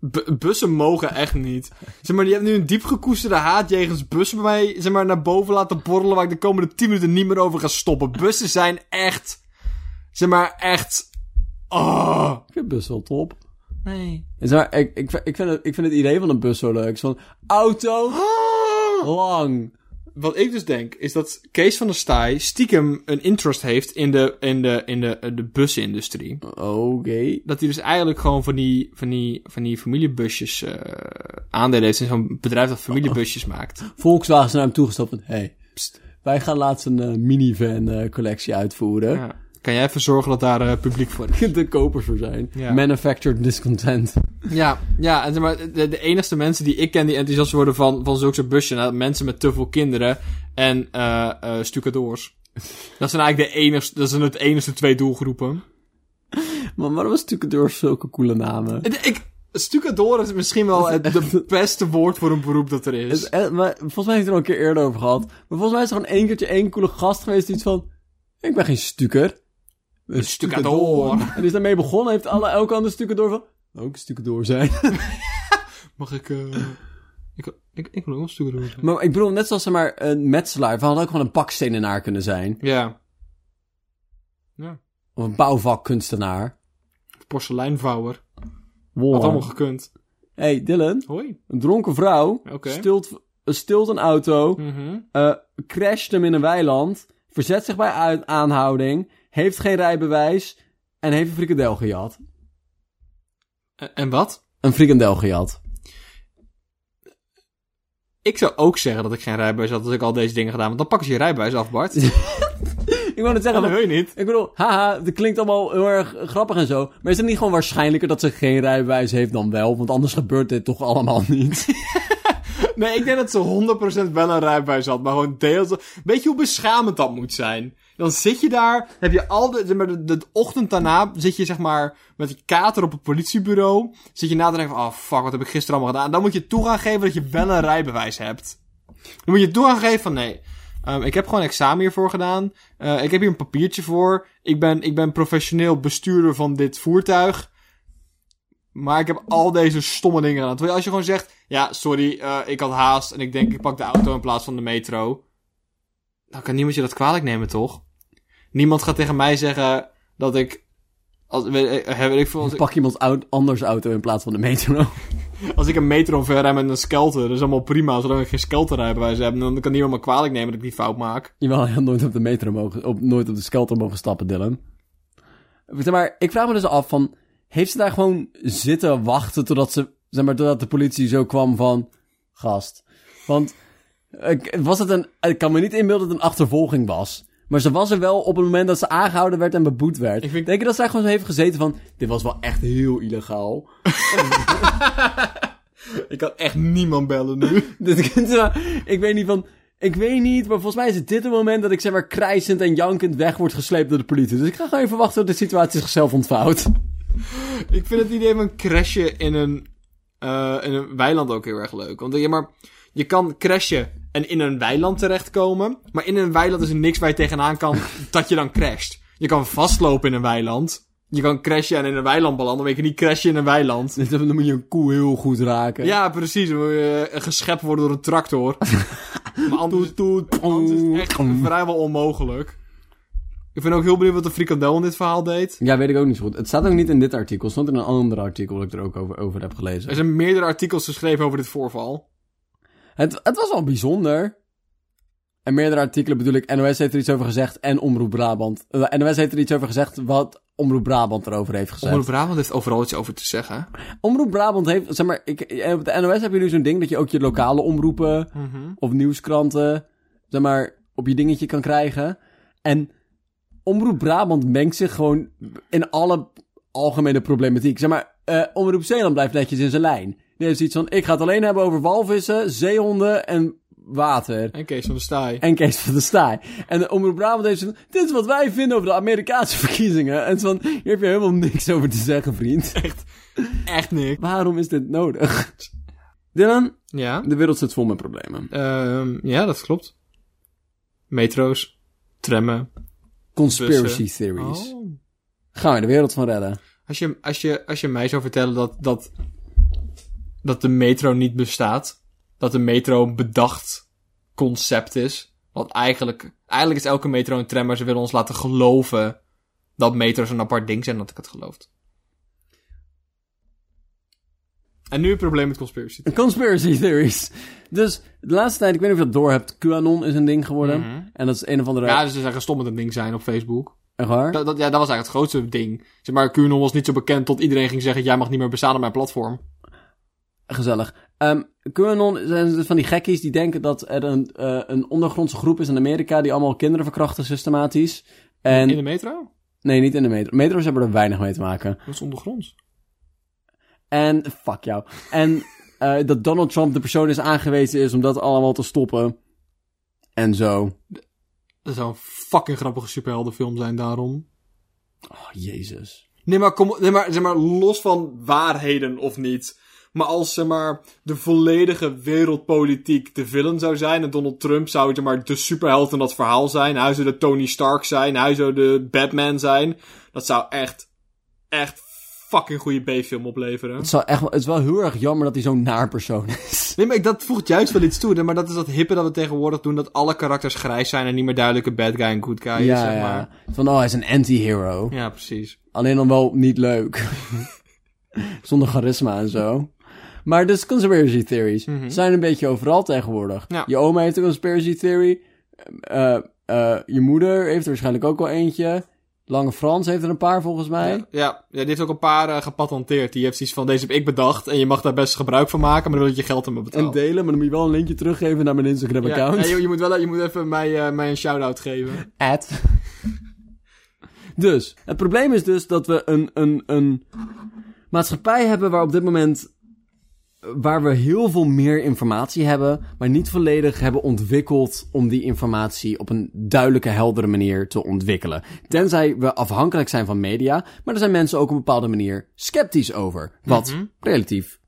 Bu- bussen mogen echt niet. Zeg maar, je hebt nu een diep gekoesterde haat jegens bussen bij mij, zeg maar, naar boven laten borrelen, waar ik de komende 10 minuten niet meer over ga stoppen. Bussen zijn echt, zeg maar, echt, oh. Ik vind bus wel top. Nee. Zeg maar, ik, ik, ik, vind het, ik vind het idee van een bus zo leuk. Zo'n auto, lang. Wat ik dus denk, is dat Kees van der Staaij stiekem een interest heeft in de, in de, in de, in de busindustrie. Oké. Dat hij dus eigenlijk gewoon van die, van die, van die familiebusjes eh aandelen heeft in zo'n bedrijf dat familiebusjes maakt. Volkswagen is naar hem toegestapt van... Hey, pst, wij gaan laatst een eh, minivan eh, collectie uitvoeren. Ja. Kan jij even zorgen dat daar eh, publiek voor is? De kopers voor zijn. Ja. Manufactured discontent. Ja, ja en zeg maar, de, de enigste mensen die ik ken die enthousiast worden van, van zulke busjes, nou, mensen met te veel kinderen en eh stucadoors. Dat zijn eigenlijk de enigste, dat zijn het enigste twee doelgroepen. Maar waarom was Stucadoor zulke coole namen? En Ik, stucador is misschien wel het de beste woord voor een beroep dat er is. is maar, volgens mij heeft het er al een keer eerder over gehad. Maar volgens mij is er gewoon één keertje één coole gast geweest die iets van... Ik ben geen stuker. Een stucador. En is daarmee begonnen. Heeft alle, elke andere stucador van... Ook een stucador zijn. Mag ik, eh ik, ik, ik wil ook een stucador zijn. maar ik bedoel, net zoals zeg maar een metselaar. We hadden ook gewoon een bakstenenaar kunnen zijn. Ja. Ja. Of een bouwvakkunstenaar. Porseleinvouwer. Wow. Had allemaal gekund. hey, Dylan. Hoi. Een dronken vrouw Oké. stilt, stilt een auto, Mhm. eh, crasht hem in een weiland, verzet zich bij aanhouding, heeft geen rijbewijs en heeft een frikandel gejat. En- wat? Een frikandel gejat. Ik zou ook zeggen dat ik geen rijbewijs had als ik al deze dingen gedaan. Want dan pakken ze je rijbewijs af, Bart. Ik wou net zeggen, Dat wil je niet. ik bedoel, haha, dat klinkt allemaal heel erg grappig en zo. Maar is het niet gewoon waarschijnlijker dat ze geen rijbewijs heeft dan wel? Want anders gebeurt dit toch allemaal niet. Nee, ik denk dat ze 100% wel een rijbewijs had, maar gewoon deels... Weet je hoe beschamend dat moet zijn? Dan zit je daar, heb je al de, zeg de, de ochtend daarna, zit je zeg maar met je kater op het politiebureau. Zit je na te denken van, oh fuck, wat heb ik gisteren allemaal gedaan? Dan moet je toe geven dat je wel een rijbewijs hebt. Dan moet je toe geven van, nee, ehm, ik heb gewoon een examen hiervoor gedaan. Eh, ik heb hier een papiertje voor. Ik ben, ik ben professioneel bestuurder van dit voertuig. Maar ik heb al deze stomme dingen gedaan. Terwijl als je gewoon zegt, ja, sorry, eh, ik had haast en ik denk ik pak de auto in plaats van de metro. Dan kan niemand je dat kwalijk nemen, toch? Niemand gaat tegen mij zeggen dat ik... Als, weet, ik- weet ik veel, als, ik, Pak iemand oud, anders auto in plaats van de metro. als ik een metro verrij met een skelter, dat is allemaal prima. Zolang ik geen skelterrijbewijs heb, dan kan niemand me kwalijk nemen dat ik die fout maak. Jawel, je had nooit op de metro mogen, op, nooit op de skelter mogen stappen, Dylan. Zeg maar, ik vraag me dus af van, heeft ze daar gewoon zitten wachten totdat ze, zeg maar, totdat de politie zo kwam van, gast. Want, was het een, ik kan me niet inbeelden dat het een achtervolging was. Maar ze was er wel op het moment dat ze aangehouden werd en beboet werd. Ik vind- Denk je dat zij gewoon zo heeft gezeten van, dit was wel echt heel illegaal. Ik kan echt niemand bellen nu. Ik weet niet van. Ik weet niet, maar volgens mij is het dit het moment dat ik zeg maar krijsend en jankend weg word gesleept door de politie. Dus ik ga gewoon even wachten tot de situatie zichzelf ontvouwt. Ik vind het idee van crashen in een, eh, in een weiland ook heel erg leuk. Want ja, maar je kan crashen en in een weiland terechtkomen. Maar in een weiland is er niks waar je tegenaan kan dat je dan crasht. Je kan vastlopen in een weiland. Je kan crashen en in een weiland belanden, maar je kan niet crashen in een weiland. Dan moet je een koe heel goed raken. Ja, precies. Dan moet je eh, geschept worden door een tractor. maar anders, anders is het echt vrijwel onmogelijk. Ik ben ook heel benieuwd wat de frikandel in dit verhaal deed. Ja, weet ik ook niet zo goed. Het staat ook niet in dit artikel. Het stond in een ander artikel dat ik er ook over, over heb gelezen. Er zijn meerdere artikels geschreven over dit voorval. Het, het was wel bijzonder. En meerdere artikelen bedoel ik. NOS heeft er iets over gezegd en Omroep Brabant. Eh, NOS heeft er iets over gezegd wat Omroep Brabant erover heeft gezegd. Omroep Brabant heeft overal iets over te zeggen. Omroep Brabant heeft, zeg maar, ik, eh, op de NOS heb je nu zo'n ding dat je ook je lokale omroepen of nieuwskranten, zeg maar, op je dingetje kan krijgen. En Omroep Brabant mengt zich gewoon in alle algemene problematiek. Zeg maar, eh, Omroep Zeeland blijft netjes in zijn lijn. Die heeft iets van, ik ga het alleen hebben over walvissen, zeehonden en water. En Kees van de Staaij. En Kees van de Staaij. En de Omroep Brabant heeft zo'n, dit is wat wij vinden over de Amerikaanse verkiezingen. En van, hier heb je helemaal niks over te zeggen, vriend. Echt niks. Waarom is dit nodig? Dylan, Ja? de wereld zit vol met problemen. Ehm, ja, dat klopt. Metro's. Trammen. Conspiracy bussen. theories. Oh. Gaan we de wereld van redden? Als je, als, je, als je mij zou vertellen dat, dat, dat de metro niet bestaat. Dat de metro een bedacht concept is. Want eigenlijk, eigenlijk is elke metro een tram, maar ze willen ons laten geloven dat metro's een apart ding zijn, dat ik het geloofd. En nu het probleem met conspiracy. Conspiracy theories. Dus de laatste tijd, ik weet niet of je dat door hebt, QAnon is een ding geworden. Mhm. En dat is een of andere... Ja, dus ze zeggen stom met een ding zijn op Facebook. Echt waar? Dat, dat, ja, dat was eigenlijk het grootste ding. Zeg maar, QAnon was niet zo bekend tot iedereen ging zeggen, jij mag niet meer bestaan op mijn platform. Gezellig. Ehm QAnon zijn dus van die gekkies die denken dat er een, eh, een ondergrondse groep is in Amerika die allemaal kinderen verkrachten systematisch. En... In de metro? Nee, niet in de metro. Metro's hebben er weinig mee te maken. Dat is ondergronds. En, fuck jou. En eh, dat Donald Trump de persoon is aangewezen is om dat allemaal te stoppen. En zo. Dat zou een fucking grappige superheldenfilm zijn daarom. Oh, jezus. Nee, maar, kom, nee, maar, zeg maar los van waarheden of niet. Maar als zeg maar, de volledige wereldpolitiek de villain zou zijn. En Donald Trump zou zeg maar, de superheld in dat verhaal zijn. Hij zou de Tony Stark zijn. Hij zou de Batman zijn. Dat zou echt, echt fucking goede B-film opleveren. Het, zou echt, wel- het is wel heel erg jammer dat hij zo'n naar persoon is. Nee, maar ik- dat voegt juist wel iets toe. hè, Maar dat is dat hippe dat we tegenwoordig doen. Dat alle karakters grijs zijn en niet meer duidelijk een bad guy en good guy is, ja, zeg ja. maar. Van, oh, hij is een anti-hero. Ja, precies. Alleen dan wel niet leuk. Zonder charisma en zo. Maar dus conspiracy theories Mhm. zijn een beetje overal tegenwoordig. Ja. Je oma heeft een conspiracy theory. Eh, eh, je moeder heeft er waarschijnlijk ook wel eentje. Lange Frans heeft er een paar volgens mij. Ja, ja, ja, die heeft ook een paar eh, gepatenteerd. Die heeft iets van, deze heb ik bedacht en je mag daar best gebruik van maken, maar dan wil je geld aan me En betalen. delen, maar dan moet je wel een linkje teruggeven naar mijn ja, Instagram-account. ja, je, je moet wel je moet even mij, mij een shout-out geven. At. Dus, het probleem is dus dat we een, een, een maatschappij hebben waar op dit moment waar we heel veel meer informatie hebben, maar niet volledig hebben ontwikkeld om die informatie op een duidelijke, heldere manier te ontwikkelen. Tenzij we afhankelijk zijn van media, maar er zijn mensen ook op een bepaalde manier sceptisch over. Wat Mhm. relatief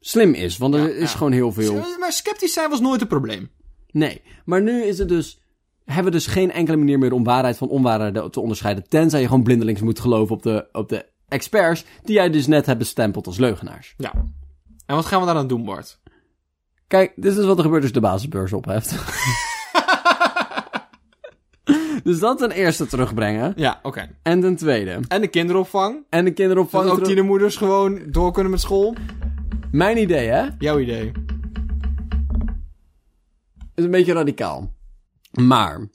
slim is, want er Ja, is ja. gewoon heel veel. Maar sceptisch zijn was nooit een probleem. Nee, maar nu is het dus. Hebben we dus geen enkele manier meer om waarheid van onwaarheid te onderscheiden. Tenzij je gewoon blindelings moet geloven op de, op de experts. die jij dus net hebt bestempeld als leugenaars. Ja. En wat gaan we daaraan doen, Bart? Kijk, dit is wat er gebeurt als je de basisbeurs opheft. dus dat ten eerste terugbrengen. Ja, oké. En ten tweede. En de kinderopvang. En de kinderopvang. Dat ook terug- tienermoeders gewoon door kunnen met school. Mijn idee, hè? Jouw idee. Is een beetje radicaal. Maar.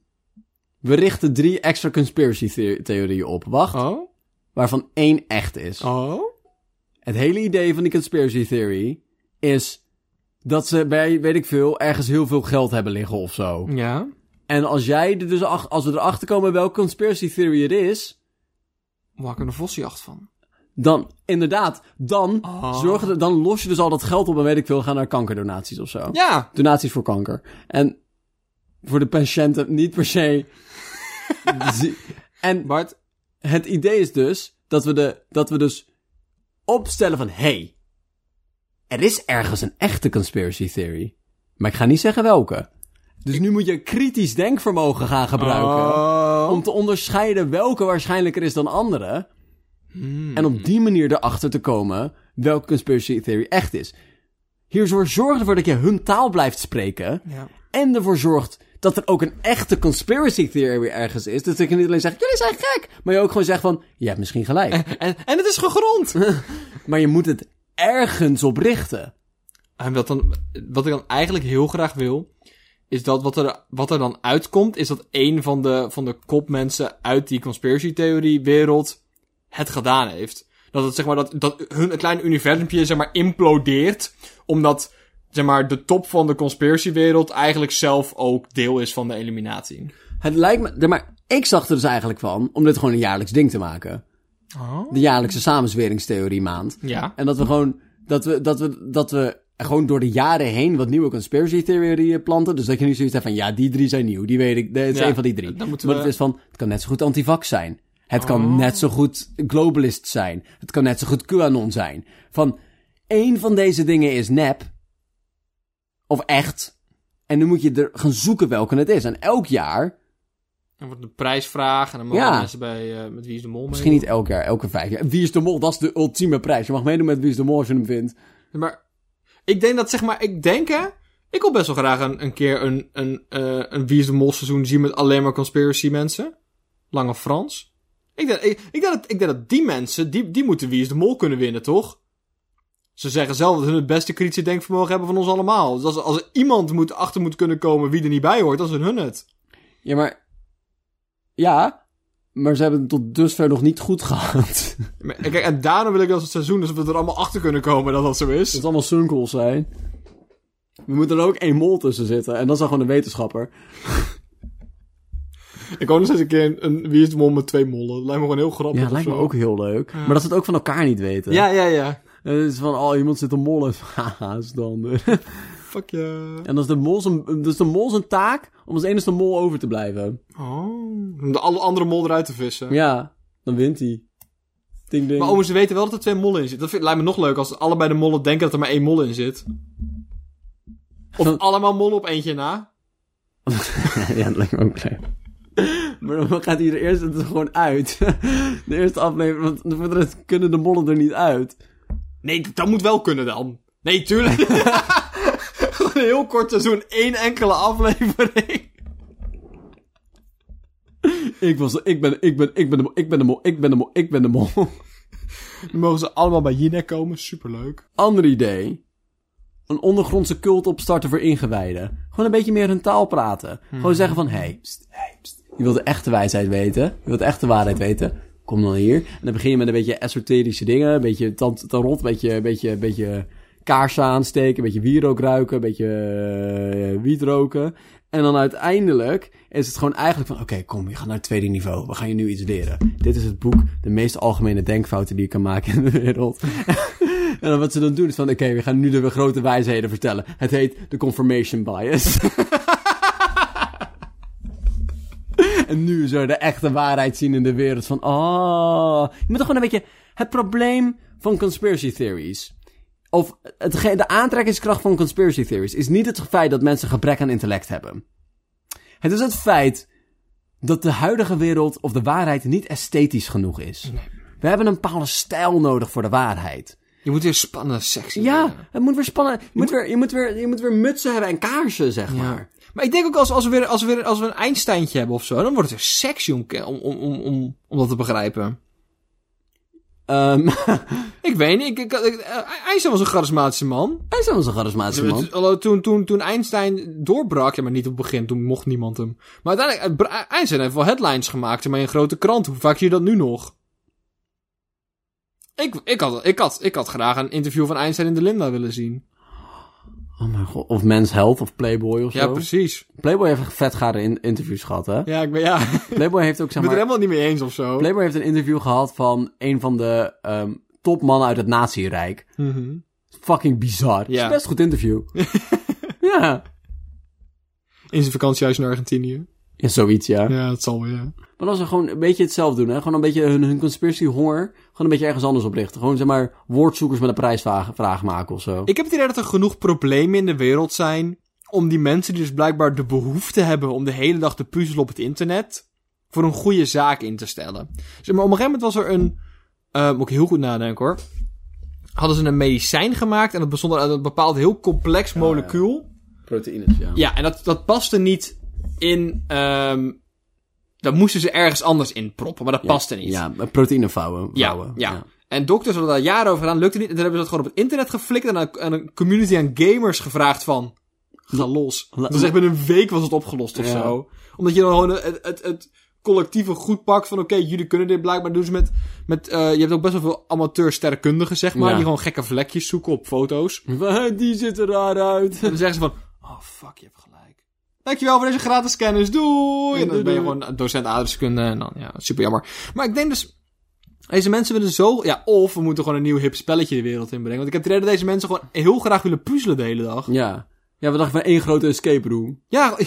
We richten drie extra conspiracy the- theorieën op. Wacht. Oh? Waarvan één echt is. Oh? Het hele idee van die conspiracy theory is dat ze bij, weet ik veel, ergens heel veel geld hebben liggen of zo. Ja. En als jij er dus ach- als we erachter komen welke conspiracy theory het is, Maak er een vossenjacht van. dan inderdaad, dan Oh. zorg er, dan los je dus al dat geld op en weet ik veel, gaan naar kankerdonaties of zo. Ja. Donaties voor kanker. En voor de patiënten niet per se. en Bart. het idee is dus dat we, de, dat we dus opstellen van... hey, er is ergens een echte conspiracy theory. Maar ik ga niet zeggen welke. Dus nu moet je kritisch denkvermogen gaan gebruiken... Oh. om te onderscheiden welke waarschijnlijker is dan andere... Hmm. en op die manier erachter te komen welke conspiracy theory echt is. Hierdoor zorg ervoor dat je hun taal blijft spreken... Ja. en ervoor zorgt dat er ook een echte conspiracy theory ergens is. Dus dat je niet alleen zegt, jullie zijn gek. Maar je ook gewoon zegt van, je hebt misschien gelijk. En, en het is gegrond. Maar je moet het ergens op richten. En wat, dan, wat ik dan eigenlijk heel graag wil, is dat wat er, wat er dan uitkomt, is dat een van de, van de kopmensen uit die conspiracy theorie wereld het gedaan heeft. Dat het zeg maar, dat, dat hun een klein universumpje zeg maar implodeert, omdat zeg maar de top van de conspiracy wereld eigenlijk zelf ook deel is van de eliminatie. Het lijkt me, maar ik zag er dus eigenlijk van om dit gewoon een jaarlijks ding te maken. Oh? De jaarlijkse samenzweringstheorie maand. Ja. En dat we gewoon, dat we, dat we, dat we gewoon door de jaren heen wat nieuwe conspiracy theorieën planten. Dus dat je nu zoiets hebt van, ja, die drie zijn nieuw. Die weet ik, dit is Ja, een van die drie. dan moeten maar we- het is van, het kan net zo goed antivax zijn. Het kan Oh. net zo goed globalist zijn. Het kan net zo goed QAnon zijn. Van, één van deze dingen is nep. Of echt. En nu moet je er gaan zoeken welke het is. En elk jaar, Dan wordt een prijsvraag en dan mogen Ja. mensen bij, eh, met Wie is de Mol misschien niet elk jaar, elke vijf jaar. Wie is de mol? Dat is de ultieme prijs. Je mag meedoen met Wie is de mol als je hem vindt. Maar ik denk dat, zeg maar, ik denk hè. Ik wil best wel graag een, een keer een, een, eh, een Wie is de Mol seizoen zien met alleen maar conspiracy mensen. Lange Frans. Ik denk, ik, ik, denk dat, ik denk dat die mensen, die, die moeten Wie is de Mol kunnen winnen, toch? Ze zeggen zelf dat hun het beste kritische denkvermogen hebben van ons allemaal. Dus als, als er iemand moet, achter moet kunnen komen wie er niet bij hoort, dan zijn hun het. Ja, maar... Ja, maar ze hebben het tot dusver nog niet goed gehad. Maar, Kijk, en daarom wil ik dat het seizoen, dus we er allemaal achter kunnen komen dat dat zo Dat is. het allemaal sunkels zijn. We moeten er ook één mol tussen zitten. En dat is dan gewoon een wetenschapper. Ik hoor nog steeds een keer een, een Wie is de Mol met twee mollen. Dat lijkt me gewoon heel grappig. Ja, of lijkt me ook heel leuk. Maar dat ze het ook van elkaar niet weten. Ja, ja, ja. En het is van, oh, iemand zit te mollen. Haha, is dan. Fuck ja. en dan is de mol zijn, dus de mol zijn taak om als enige mol over te blijven. Oh. Om de alle andere mol eruit te vissen. Ja, dan wint hij. Ding, ding. Maar oh, ze weten wel dat er twee mollen in zitten. Dat vind, lijkt me nog leuk als allebei de mollen denken dat er maar één mol in zit. Of Dan- allemaal mollen op eentje na. ja, dat lijkt me ook leuk. Maar dan gaat hij er eerst er gewoon uit. De eerste aflevering, want voor de rest kunnen de mollen er niet uit. Nee, dat moet wel kunnen dan. Nee, tuurlijk. Gewoon een heel kort seizoen, één enkele aflevering. Ik was, ik ben, ik ben, ik ben de mol, ik ben de mol, ik ben de mol, ik ben de mol. Dan mogen ze allemaal bij Jinek komen, superleuk. Ander idee. Een ondergrondse cult opstarten voor ingewijden. Gewoon een beetje meer hun taal praten. Gewoon zeggen van, hey, pst, hey, pst. Je wilt de echte wijsheid weten. Je wilt de echte waarheid weten. Kom dan hier. En dan begin je met een beetje esoterische dingen. Een beetje tarot, een beetje, beetje, beetje kaarsen aansteken. Een beetje wierook ruiken. Een beetje eh, wiet roken. En dan uiteindelijk is het gewoon eigenlijk van... Oké, kom, je gaat naar het tweede niveau. We gaan je nu iets leren. Dit is het boek. De meest algemene denkfouten die je kan maken in de wereld. en wat ze dan doen is van... Oké, we gaan nu de grote wijsheden vertellen. Het heet de confirmation bias. en nu we de echte waarheid zien in de wereld. Van, oh... Je moet toch gewoon een beetje... Het probleem van conspiracy theories... Of hetgeen- de aantrekkingskracht van conspiracy theories is niet het feit dat mensen gebrek aan intellect hebben. Het is het feit dat de huidige wereld of de waarheid niet esthetisch genoeg is. We hebben een bepaalde stijl nodig voor de waarheid. Je moet weer spannend, sexy Ja, worden. het moet weer spannend. Je moet weer, je moet weer, je moet weer mutsen hebben en kaarsen, zeg maar. Maar ik denk ook als, als, we weer, als, we weer, als we een Einsteintje hebben of zo, dan wordt het weer sexy om, om, om, om, om, om dat te begrijpen. Ehm Ik weet niet, ik, ik, ik- eh, Einstein was een charismatische man. is wel zo'n charismatische man. Toen, toen, toen Einstein doorbrak, ja, maar niet op het begin, toen mocht niemand hem. Maar uiteindelijk, Einstein heeft wel headlines gemaakt, maar in grote krant. Hoe vaak zie je dat nu nog? Ik, ik, had, ik, had, ik had graag een interview van Einstein in de Linda willen zien. Oh mijn god. Of Men's Health of Playboy of Ja, zo. precies. Playboy heeft vet gare in interviews gehad, hè? Ja, ik ben, ja, ik Playboy heeft ook, ben zeg het er maar... helemaal niet mee eens of zo. Playboy heeft een interview gehad van een van de ehm, topmannen uit het nazi-rijk. Mhm. Fucking bizar. Ja. is best goed interview. ja. In zijn vakantiehuis in Argentinië. Ja, zoiets, ja. Ja, dat zal wel, ja. Maar als ze gewoon een beetje hetzelfde doen, hè. Gewoon een beetje hun, hun conspiracy honger, gewoon een beetje ergens anders oprichten. Gewoon, zeg maar, woordzoekers met een prijsvraag vraag maken of zo. Ik heb het idee dat er genoeg problemen in de wereld zijn om die mensen die dus blijkbaar de behoefte hebben om de hele dag te puzzelen op het internet, voor een goede zaak in te stellen. Zeg maar, op een gegeven moment was er een, eh moet ik heel goed nadenken hoor, hadden ze een medicijn gemaakt en dat bestond uit een bepaald heel complex molecuul. Proteïnes, ja. Ja, en dat, dat paste niet in, ehm dat moesten ze ergens anders in proppen, maar dat paste niet. Ja, proteïne vouwen. Ja, vouwen. ja. En dokters hadden daar jaren over gedaan, lukte niet. En toen hebben ze dat gewoon op het internet geflikt en aan, aan een community aan gamers gevraagd van... Ga los. Dus echt binnen een week was het opgelost of Ja. zo. Omdat je dan gewoon het, het, het collectieve goed pakt van... Oké, jullie kunnen dit blijkbaar doen ze met... met eh, je hebt ook best wel veel amateur sterrenkundigen, zeg maar. Ja. Die gewoon gekke vlekjes zoeken op foto's. Die ziet er raar uit. En dan zeggen ze van... Oh, fuck, je hebt gelijk. Dankjewel voor deze gratis kennis. Doei! En dan ben je gewoon docent aardrijkskunde. En dan, ja, super jammer. Maar ik denk dus... Deze mensen willen zo... Ja, of we moeten gewoon een nieuw hip spelletje de wereld inbrengen. Want ik heb het idee dat deze mensen gewoon heel graag willen puzzelen de hele dag. Ja. Ja, we dachten van één grote escape room. Ja,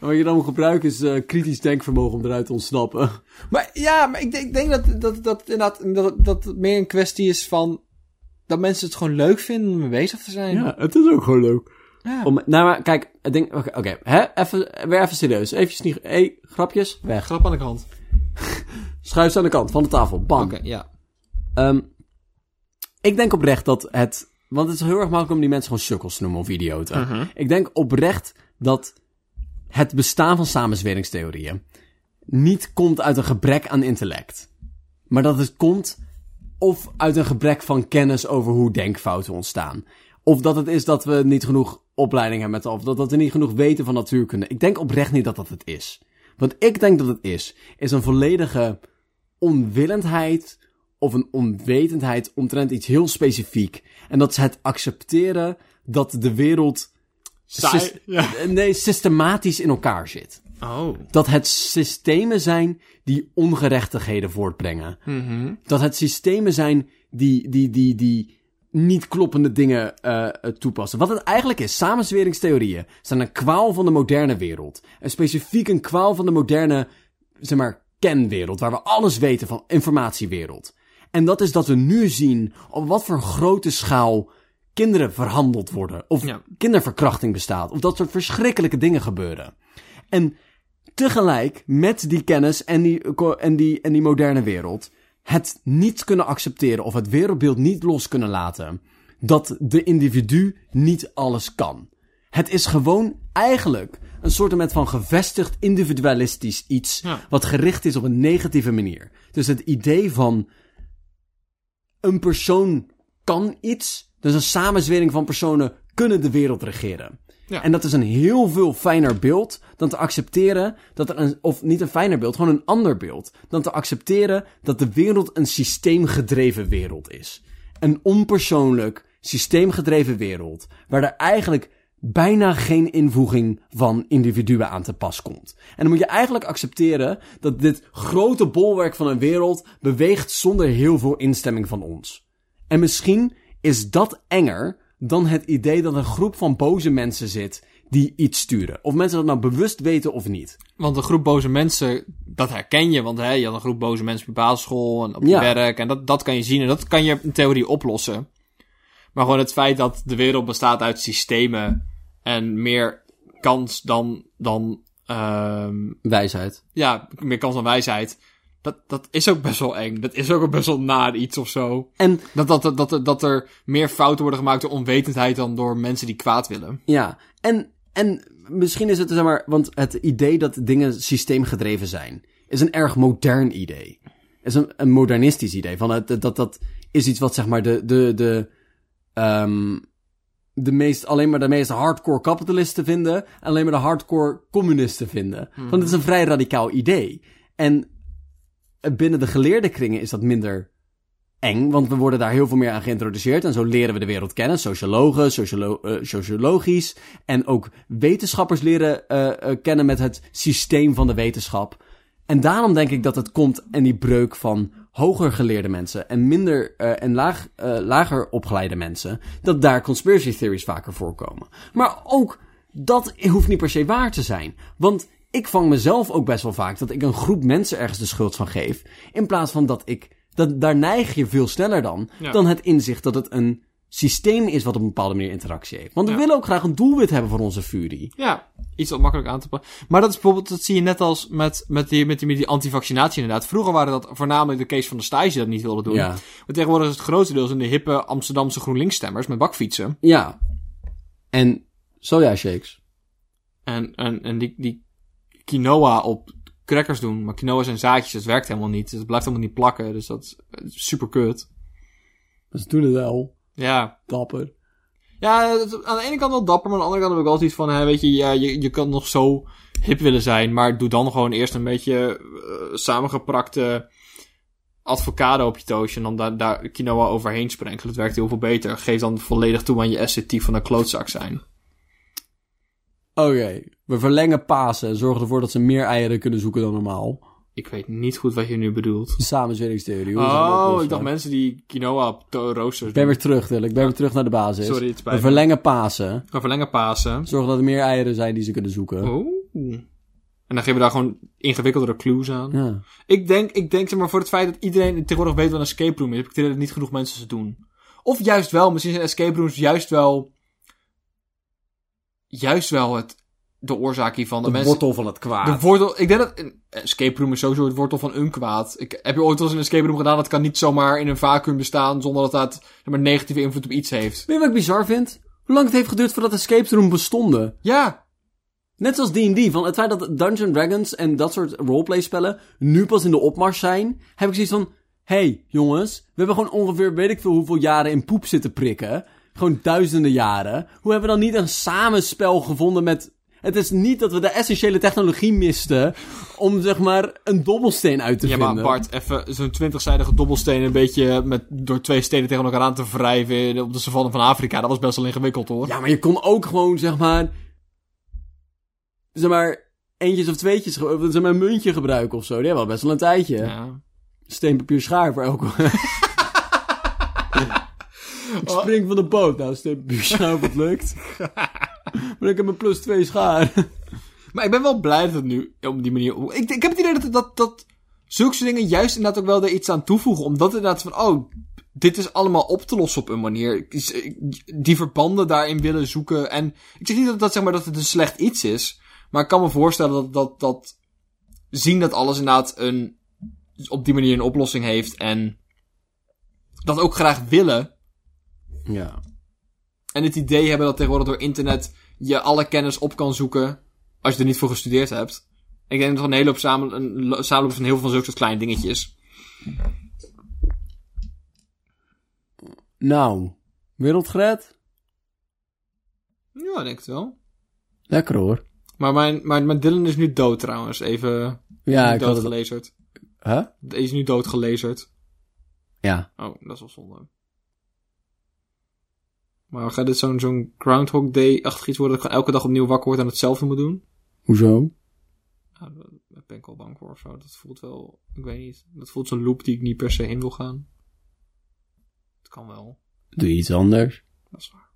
wat je dan moet gebruiken is eh, kritisch denkvermogen om eruit te ontsnappen. maar, ja, maar ik denk, ik denk dat, dat, dat, inderdaad, dat, dat het meer een kwestie is van... Dat mensen het gewoon leuk vinden om mee bezig te zijn. Ja, het is ook gewoon leuk. Ja. Om, nou, maar kijk, het ding, oké, hè, even, weer even serieus. Even niet, hey, grapjes, weg. Grap aan de kant. Schuif ze aan de kant van de tafel, bam. Oké, ja. Ehm, ik denk oprecht dat het, want het is heel erg makkelijk om die mensen gewoon sukkels te noemen of idioten. Mhm. Ik denk oprecht dat het bestaan van samenzweringstheorieën niet komt uit een gebrek aan intellect. Maar dat het komt of uit een gebrek van kennis over hoe denkfouten ontstaan. Of dat het is dat we niet genoeg opleiding hebben met of dat, dat we niet genoeg weten van natuurkunde. Ik denk oprecht niet dat dat het is. Wat ik denk dat het is, is een volledige onwillendheid of een onwetendheid omtrent iets heel specifiek. En dat is het accepteren dat de wereld ja. nee, systematisch in elkaar zit. Oh. Dat het systemen zijn die ongerechtigheden voortbrengen. Mhm. Dat het systemen zijn die, die, die, die niet kloppende dingen eh, eh, toepassen. Wat het eigenlijk is, samenzweringstheorieën zijn een kwaal van de moderne wereld. En specifiek een kwaal van de moderne, zeg maar, kenwereld. Waar we alles weten van informatiewereld. En dat is dat we nu zien op wat voor grote schaal kinderen verhandeld worden. Of Ja. kinderverkrachting bestaat. Of dat soort verschrikkelijke dingen gebeuren. En tegelijk met die kennis en die, en die, en die moderne wereld, het niet kunnen accepteren of het wereldbeeld niet los kunnen laten dat de individu niet alles kan. Het is gewoon eigenlijk een soort van gevestigd individualistisch iets Ja. wat gericht is op een negatieve manier. Dus het idee van een persoon kan iets, dus een samenzwering van personen kunnen de wereld regeren. En dat is een heel veel fijner beeld dan te accepteren dat er een, of niet een fijner beeld, gewoon een ander beeld, dan te accepteren dat de wereld een systeemgedreven wereld is. Een onpersoonlijk, systeemgedreven wereld, waar er eigenlijk bijna geen invoeging van individuen aan te pas komt. En dan moet je eigenlijk accepteren dat dit grote bolwerk van een wereld beweegt zonder heel veel instemming van ons. En misschien is dat enger dan het idee dat een groep van boze mensen zit die iets sturen. Of mensen dat nou bewust weten of niet. Want een groep boze mensen, dat herken je. Want hè, je had een groep boze mensen op je basisschool en op je Ja. werk. En dat, dat kan je zien en dat kan je in theorie oplossen. Maar gewoon het feit dat de wereld bestaat uit systemen en meer kans dan, dan ehm, Wijsheid. ja, meer kans dan wijsheid. Dat, dat is ook best wel eng. Dat is ook best wel naar iets of zo. En Dat, dat, dat, dat, dat er meer fouten worden gemaakt door onwetendheid dan door mensen die kwaad willen. Ja, en, en misschien is het, zeg maar, want het idee dat dingen systeemgedreven zijn, is een erg modern idee. Is een, een modernistisch idee. Van het, dat, dat is iets wat, zeg maar, de, de, de, ehm, de meest, alleen maar de meest hardcore kapitalisten vinden, en alleen maar de hardcore communisten vinden. Want het is een vrij radicaal idee. En binnen de geleerde kringen is dat minder eng, want we worden daar heel veel meer aan geïntroduceerd. En zo leren we de wereld kennen. Sociologen, sociolo eh, sociologisch. En ook wetenschappers leren eh, eh, kennen met het systeem van de wetenschap. En daarom denk ik dat het komt en die breuk van hoger geleerde mensen en minder eh, en laag, eh, lager opgeleide mensen, dat daar conspiracy theories vaker voorkomen. Maar ook dat hoeft niet per se waar te zijn. Want ik vang mezelf ook best wel vaak dat ik een groep mensen ergens de schuld van geef, in plaats van dat ik dat, daar neig je veel sneller dan, Ja. dan het inzicht dat het een systeem is wat op een bepaalde manier interactie heeft. Want we Ja. willen ook graag een doelwit hebben voor onze furie. Ja, iets wat makkelijk aan te pakken. Maar dat is bijvoorbeeld, dat zie je net als met, met die, met die, met die antivaccinatie inderdaad. Vroeger waren dat voornamelijk de case van de stage die dat niet wilden doen. Ja. Maar tegenwoordig is het grootste deel in de hippe Amsterdamse GroenLinks-stemmers met bakfietsen. Ja. En soja shakes. En, en, en die, die quinoa op crackers doen. Maar quinoa zijn zaadjes, dat werkt helemaal niet. Het blijft helemaal niet plakken, dus dat is super kut. Ze doen het wel. Ja, Dapper. Ja, aan de ene kant wel dapper, maar aan de andere kant heb ik altijd iets van, hè, weet je, ja, je, je kan nog zo hip willen zijn, maar doe dan gewoon eerst een beetje eh, samengeprakte avocado op je toastje en dan daar, daar quinoa overheen sprenkelen. Dat werkt heel veel beter. Geef dan volledig toe aan je esthetiek van een klootzak zijn. Oké, we verlengen Pasen en zorgen ervoor dat ze meer eieren kunnen zoeken dan normaal. Ik weet niet goed wat je nu bedoelt. De samenzweringstheorie. Oh, ik dacht mensen die quinoa roosters Ik ben weer terug, Dylan. Ik ben weer terug naar de basis. Sorry, het spijt We verlengen Pasen. We verlengen Pasen. Zorgen dat er meer eieren zijn die ze kunnen zoeken. Oeh. En dan geven we daar gewoon ingewikkeldere clues aan. Ja. Ik denk, ik denk zeg maar voor het feit dat iedereen tegenwoordig weet wat een escape room is, heb ik dat niet genoeg mensen ze doen. Of juist wel, misschien zijn escape rooms juist wel, juist wel het, de oorzaak hiervan. De Dat mensen, wortel van het kwaad. de wortel, ik denk dat een escape room is sowieso het wortel van een kwaad. Ik, heb je ooit wel eens een escape room gedaan? Dat kan niet zomaar in een vacuüm bestaan zonder dat dat zeg maar, negatieve invloed op iets heeft. Weet je wat ik bizar vind? Hoe lang het heeft geduurd voordat escape room bestonden? Ja, Net zoals D&D, van het feit dat Dungeons Dragons en dat soort roleplay spellen nu pas in de opmars zijn, heb ik zoiets van, hey jongens, we hebben gewoon ongeveer weet ik veel hoeveel jaren in poep zitten prikken. Gewoon duizenden jaren. Hoe hebben we dan niet een samenspel gevonden met... Het is niet dat we de essentiële technologie misten om zeg maar een dobbelsteen uit te ja maar vinden. Bart, even zo'n twintigzijdige dobbelsteen een beetje met, door twee steden tegen elkaar aan te wrijven op de savanne van Afrika. Dat was best wel ingewikkeld hoor. Ja, maar je kon ook gewoon, zeg maar... Zeg maar, eentjes of tweetjes, zeg maar, een muntje gebruiken of zo. Die hebben al best wel een tijdje. Ja. Steen, papier, schaar voor elke... ik spring van de boot. Nou, schaar of het lukt. maar ik heb een plus twee schaar. Maar ik ben wel blij dat het nu op die manier... Ik, ik heb het idee dat, dat, dat zulke dingen juist inderdaad ook wel er iets aan toevoegen. Omdat inderdaad van, oh, dit is allemaal op te lossen op een manier. Die verbanden daarin willen zoeken. En ik zeg niet dat, dat, zeg maar, dat het een slecht iets is. Maar ik kan me voorstellen dat, dat, dat zien dat alles inderdaad een, op die manier een oplossing heeft. En dat ook graag willen. Ja. En het idee hebben dat tegenwoordig door internet je alle kennis op kan zoeken. Als je er niet voor gestudeerd hebt. Ik denk dat een hele hoop samen, een lo- samenloop van heel veel van zulke soort kleine dingetjes. Nou, wereld gered? Ja, denk het wel. Lekker hoor. Maar mijn, mijn, mijn Dylan is nu dood trouwens. Even Ja, ik had het... doodgelezerd. Huh? Hij is nu doodgelezerd. Ja. Oh, dat is wel zonde. Maar gaat dit zo'n zo'n Groundhog Day-achtig iets worden dat ik elke dag opnieuw wakker word en hetzelfde moet doen? Hoezo? Nou, daar ben ik wel bang voor of zo. Dat voelt wel, ik weet niet. Dat voelt zo'n loop die ik niet per se in wil gaan. Het kan wel, Doe je iets anders? dat is waar.